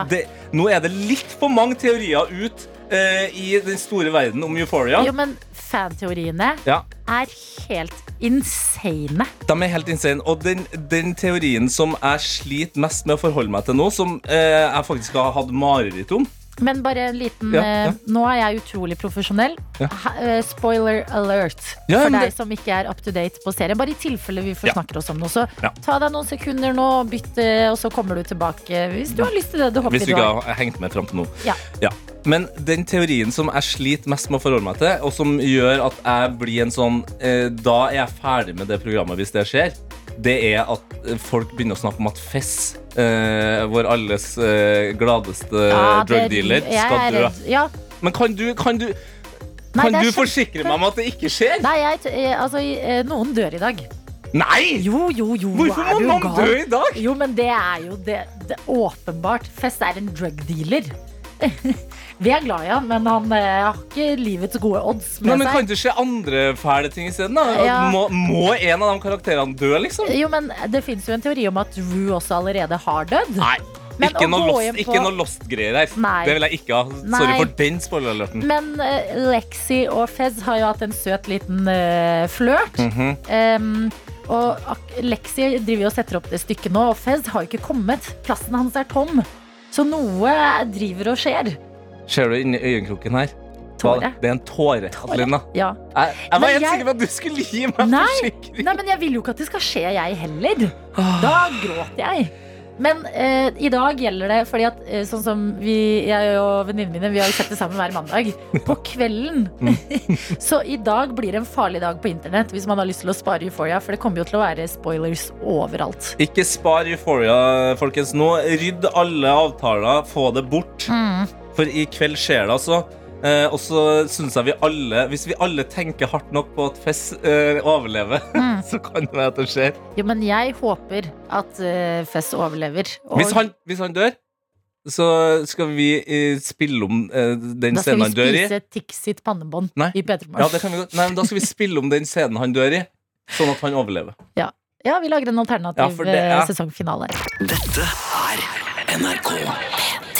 nå er det litt for mange teorier ut eh, i den store verden om Euphoria. Jo, men fanteoriene Ja, er helt insane. De er helt insane. Og den, den teorien som jeg sliter mest med å forholde meg til nå, som eh, jeg faktisk har hatt mareritt om Men bare en liten Ja, ja. eh, Nå er jeg utrolig profesjonell. Ja. Eh, spoiler alert Ja, for deg det- som ikke er up to date på serien. Bare i tilfelle vi forsnakker oss om noe. Så Ja. ta deg noen sekunder nå, bytt, eh, og så kommer du tilbake hvis du har lyst til det. Du Hvis du ikke har. har hengt med fram til nå. Ja. Men den teorien som jeg sliter mest med å forholde meg til, og som gjør at jeg blir en sånn eh, Da er jeg ferdig med det programmet hvis det skjer, det er at folk begynner å snakke om at Fess, eh, vår alles eh, gladeste Ja, drug dealer, skal dø. Ja. Men kan du, kan du, Nei, kan du forsikre meg om at det ikke skjer? Nei, jeg, eh, altså, eh, noen dør i dag. Nei! Jo, jo, jo. Hvorfor må noen dø i dag? Jo, men det er jo det, det åpenbart. Fess er en drug dealer. Vi er glad i han, men han eh, har ikke livets gode odds Nei, med men Kan seg. det skje andre fæle ting isteden? Ja. Må, må en av de karakterene dø, liksom? Jo, men Det fins jo en teori om at Rue også allerede har dødd. Nei. Men Ikke å noe gå lost- inn på- ikke noe Lost-greier her. Nei. Det vil jeg ikke ha. Sorry Nei. for den spoiler-alerten. Men eh, Lexi og Fez har jo hatt en søt liten uh, flørt. Mhm. Em, og ak- Lexi driver jo og setter opp det stykket nå, og Fez har jo ikke kommet. Plassen hans er tom. Så noe driver og skjer. Ser du inni øyekroken her? Tåre. Det er en tåre, Adelina. Ja. Jeg, jeg var helt jeg- sikker på at du skulle gi meg Nei, forsikring. nei, men jeg vil jo ikke at det skal skje, jeg heller. Da gråter jeg. Men eh, i dag gjelder det fordi at eh, sånn som vi, jeg og venninnene mine, vi har jo sett det sammen hver mandag. På kvelden. Så i dag blir det en farlig dag på internett hvis man har lyst til å spare Euphoria, for det kommer jo til å være spoilers overalt. Ikke spar Euphoria, folkens. Nå rydd alle avtaler, få det bort. Mm. For i kveld skjer det, altså. Eh, og så syns jeg vi alle Hvis vi alle tenker hardt nok på at Fess eh, overlever, Mm. så kan det være at det skjer. Jo, men jeg håper at uh, Fess overlever. Og Hvis han, hvis han dør, så skal vi eh, spille om eh, den scenen han dør i. spise Tix sitt pannebånd Nei. i P3 Ja, det kan vi godt. Nei, men da skal vi spille om den scenen han dør i, sånn at han overlever. Ja. ja, vi lager en alternativ Ja, det eh, sesongfinale. Dette er NRK P3.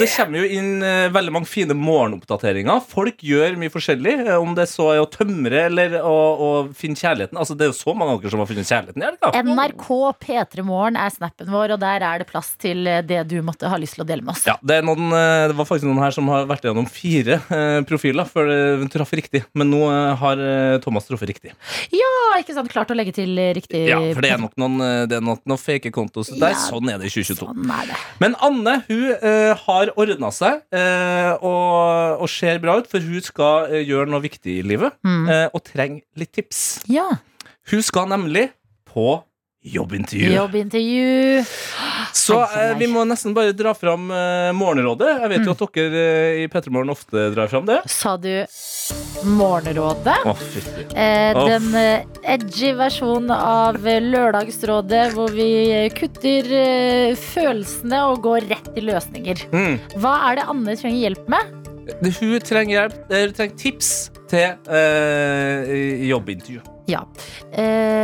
Det kommer jo inn eh, veldig mange fine morgenoppdateringer. Folk gjør mye forskjellig, eh, om det så er å tømre eller å, å finne kjærligheten. Altså, det er jo så mange av dere som har funnet kjærligheten i helga. NRK P3 Morgen er snappen vår, og der er det plass til eh, det du måtte ha lyst til å dele med oss. Ja, det, er noen, det var faktisk noen her som har vært gjennom fire profiler før de traff riktig. Men nå har Thomas truffet riktig. Ja, ikke sant? Klart å legge til riktig Ja, for det er nok noen, det er nok noen fake kontoer der. Ja, Sånn er det i 2022. Sånn er det. Men Anne hun eh, har ordna seg eh, og, og ser bra ut, for hun skal eh, gjøre noe viktig i livet Mm. eh, og trenger litt tips. Ja. Hun skal nemlig på jobbintervju. Jobbintervju. Så eh, vi må nesten bare dra fram eh, Morgenrådet. Jeg vet jo at dere eh, i P3 Morgen ofte drar fram det. Sa du Morgenrådet? Oh. Eh, den eh, edgy versjonen av Lørdagsrådet, hvor vi kutter eh, følelsene og går rett til løsninger. Mm. Hva er det Anne trenger hjelp med? Hun trenger hjelp, hun trenger tips til eh, jobbintervju. Ja.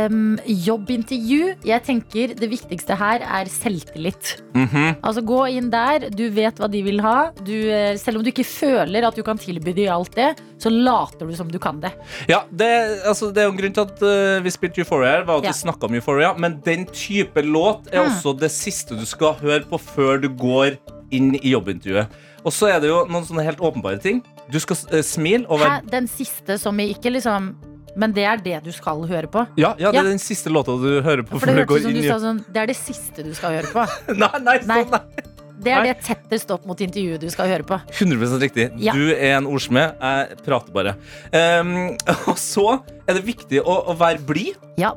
Um, jobbintervju. Jeg tenker det viktigste her er selvtillit. Mhm. Altså Gå inn der, du vet hva de vil ha. Du, eh, selv om du ikke føler at du kan tilby dem alt det, så later du som du kan det. Ja, det, altså, det er jo en grunn til at uh, vi spilte Euphoria her, var at Ja. vi om Euphoria, men den type låt er Mm. også det siste du skal høre på før du går inn i jobbintervjuet. Og så er det jo noen sånne helt åpenbare ting. Du skal uh, smile og Hæ, være den siste som i ikke liksom Men det er det du skal høre på. ja, ja, det Ja. er den siste låta du hører på For det ut som du sa sånn Det er det siste du skal høre på. Nei, nei, Nei. sånn, nei. Det er Nei. det tettest opp mot intervjuet du skal høre på. 100% riktig. Ja. Du er en ordsmed. Jeg prater bare. Um, og så er det viktig å, å være blid. Ja.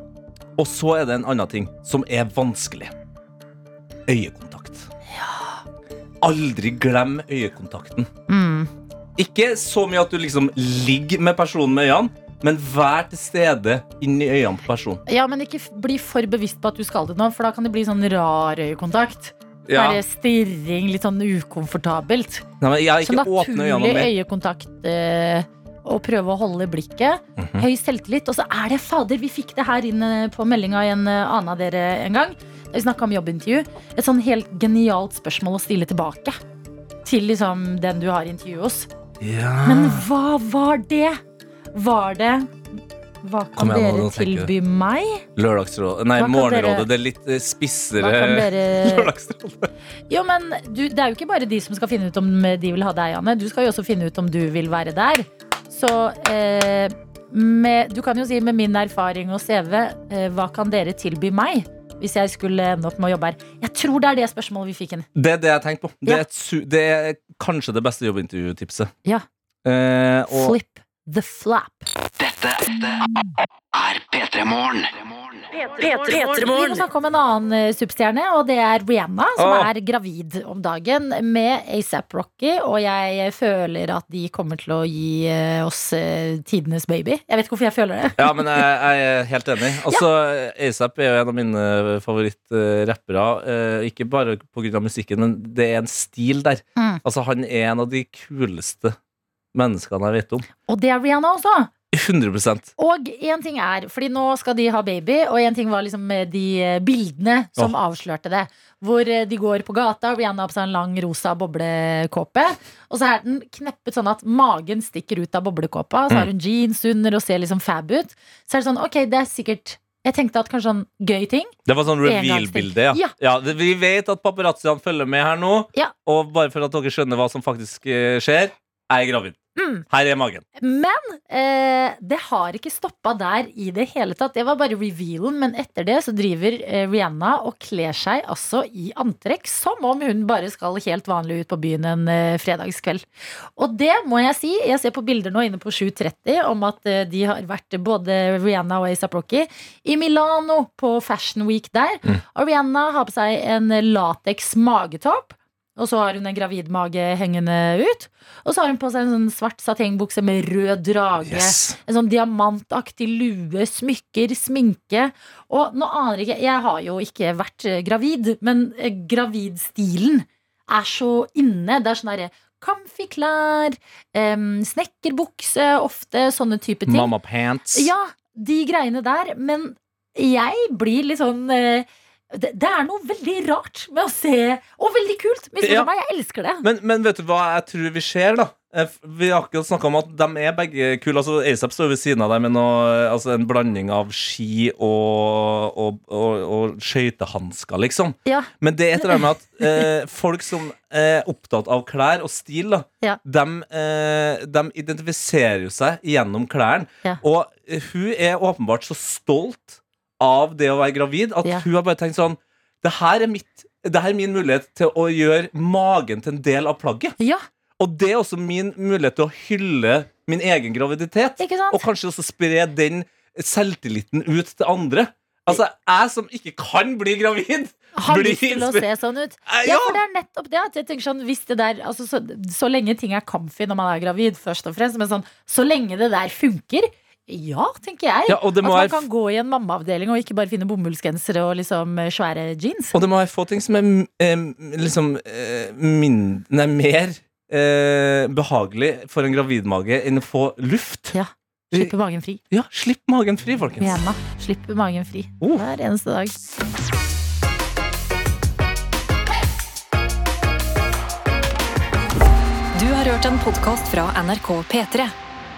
Og så er det en annen ting som er vanskelig. Øyekontakt. Ja. Aldri glem øyekontakten. Mm. Ikke så mye at du liksom ligger med personen med øynene, men vær til stede inni øynene på personen. Ja, men ikke bli for bevisst på at du skal det nå, for da kan det bli sånn rar øyekontakt. Ja. Bare stirring, litt sånn ukomfortabelt. Nei, Så øynene naturlig øyekontakt eh, og prøve å holde blikket. Mhm. Høy selvtillit. Og så er det fader, vi fikk det her inn eh, på meldinga i en eh, annen av dere en gang. Vi snakka om jobbintervju. Et sånn helt genialt spørsmål å stille tilbake. Til liksom den du har intervjuet hos. Ja. Men hva var det? Var det Hva kan Kom dere tilby tilby meg? Lørdagsrådet Nei, Morgenrådet. dere- Det er litt eh, spissere dere- Lørdagsrådet. Jo, men du, Det er jo ikke bare de som skal finne ut om de vil ha deg, Anne. Du skal jo også finne ut om du vil være der. Så eh, med, du kan jo si med min erfaring og CV, eh, hva kan dere tilby meg? Hvis jeg skulle ende opp med å jobbe her. Jeg tror det er det spørsmålet vi fikk inn. Det er det jeg tenkte på. Det, Ja. er det er kanskje det beste jobbintervjutipset. Ja. Eh, og Flip the flap. Dette er P3 Morgen. Vi må snakke om en annen eh, superstjerne, og det er Rihanna, som Åh. er gravid om dagen med ASAP Rocky. Og jeg føler at de kommer til å gi eh, oss eh, tidenes baby. Jeg vet ikke hvorfor jeg føler det. Ja, men jeg, jeg er helt enig. Altså, ASAP er jo en av mine favorittrappere. Ikke bare pga. musikken, men det er en stil der. Mm. Altså, han er en av de kuleste menneskene jeg vet om. Og det er Rihanna også. 100% Og én ting er, fordi nå skal de ha baby, og én ting var liksom eh, de eh, bildene som avslørte det. Hvor eh, de går på gata, Rihanna har på seg en lang rosa boblekåpe. Og så er den kneppet sånn at magen stikker ut av boblekåpa. Så Mm. har hun jeans under og ser liksom fab ut. Så er det sånn, ok, det er sikkert Jeg tenkte at kanskje sånn gøy ting. Det var sånn reveal-bilde, ja. Ja. ja vi vet at paparazziene følger med her nå, Ja. og bare for at dere skjønner hva som faktisk skjer skjer, jeg er gravid. Mm. Her er magen. Men eh, det har ikke stoppa der i det hele tatt. Det var bare revealen, men etter det så driver eh, Rihanna og kler seg altså i antrekk som om hun bare skal helt vanlig ut på byen en eh, fredagskveld. Og det må jeg si. Jeg ser på bilder nå inne på 7.30 om at eh, de har vært både Rihanna og ASAP Rocky i Milano på Fashion Week der. Og Rihanna har på seg en lateks magetopp. Og så har hun en gravid mage hengende ut. Og så har hun på seg en sånn svart satengbukse med rød drage. Yes. En sånn diamantaktig lue, smykker, sminke. Og nå aner jeg ikke Jeg har jo ikke vært eh, gravid, men eh, gravidstilen er så inne. Det er sånn derre comfy klær, um, snekkerbukse, ofte sånne type ting. Mamma pants. Ja, de greiene der. Men jeg blir litt sånn eh, det, det er noe veldig rart med å se Og veldig kult! Misforstå Ja. meg, jeg elsker det. Men, men vet du hva jeg tror vi ser, da? Eh, Vi har akkurat snakka om at de er begge kule. Altså, ASAP står ved siden av deg med noe, altså en blanding av ski og, og, og, og skøytehansker, liksom. Ja. Men det er et eller annet med at eh, folk som er opptatt av klær og stil, da, Ja. de, eh, de identifiserer jo seg gjennom klærne. Og hun er åpenbart så stolt av det å være gravid at Ja. hun har bare tenkt sånn Det her er mitt det her er min mulighet til å gjøre magen til en del av plagget. Ja, Og det er også min mulighet til å hylle min egen graviditet. Og kanskje også spre den selvtilliten ut til andre. Altså, jeg som ikke kan bli gravid, har lyst til å se sånn ut. Ja, for det er nettopp det. At jeg tenker sånn, hvis det der, altså, så, så lenge ting er comfy når man er gravid, først og fremst, men sånn, så lenge det der funker, ja, tenker jeg. Ja, At man være kan gå i en mammaavdeling og ikke bare finne bomullsgensere og liksom svære jeans. Og det må være få ting som er eh, liksom eh, min, nei, mer eh, behagelig for en gravidmage enn å få luft. Ja. Slippe magen fri. Ja, slipp magen fri, folkens. Mena. Slipp magen fri. Oh. Hver eneste dag. Du har hørt en podkast fra NRK P3.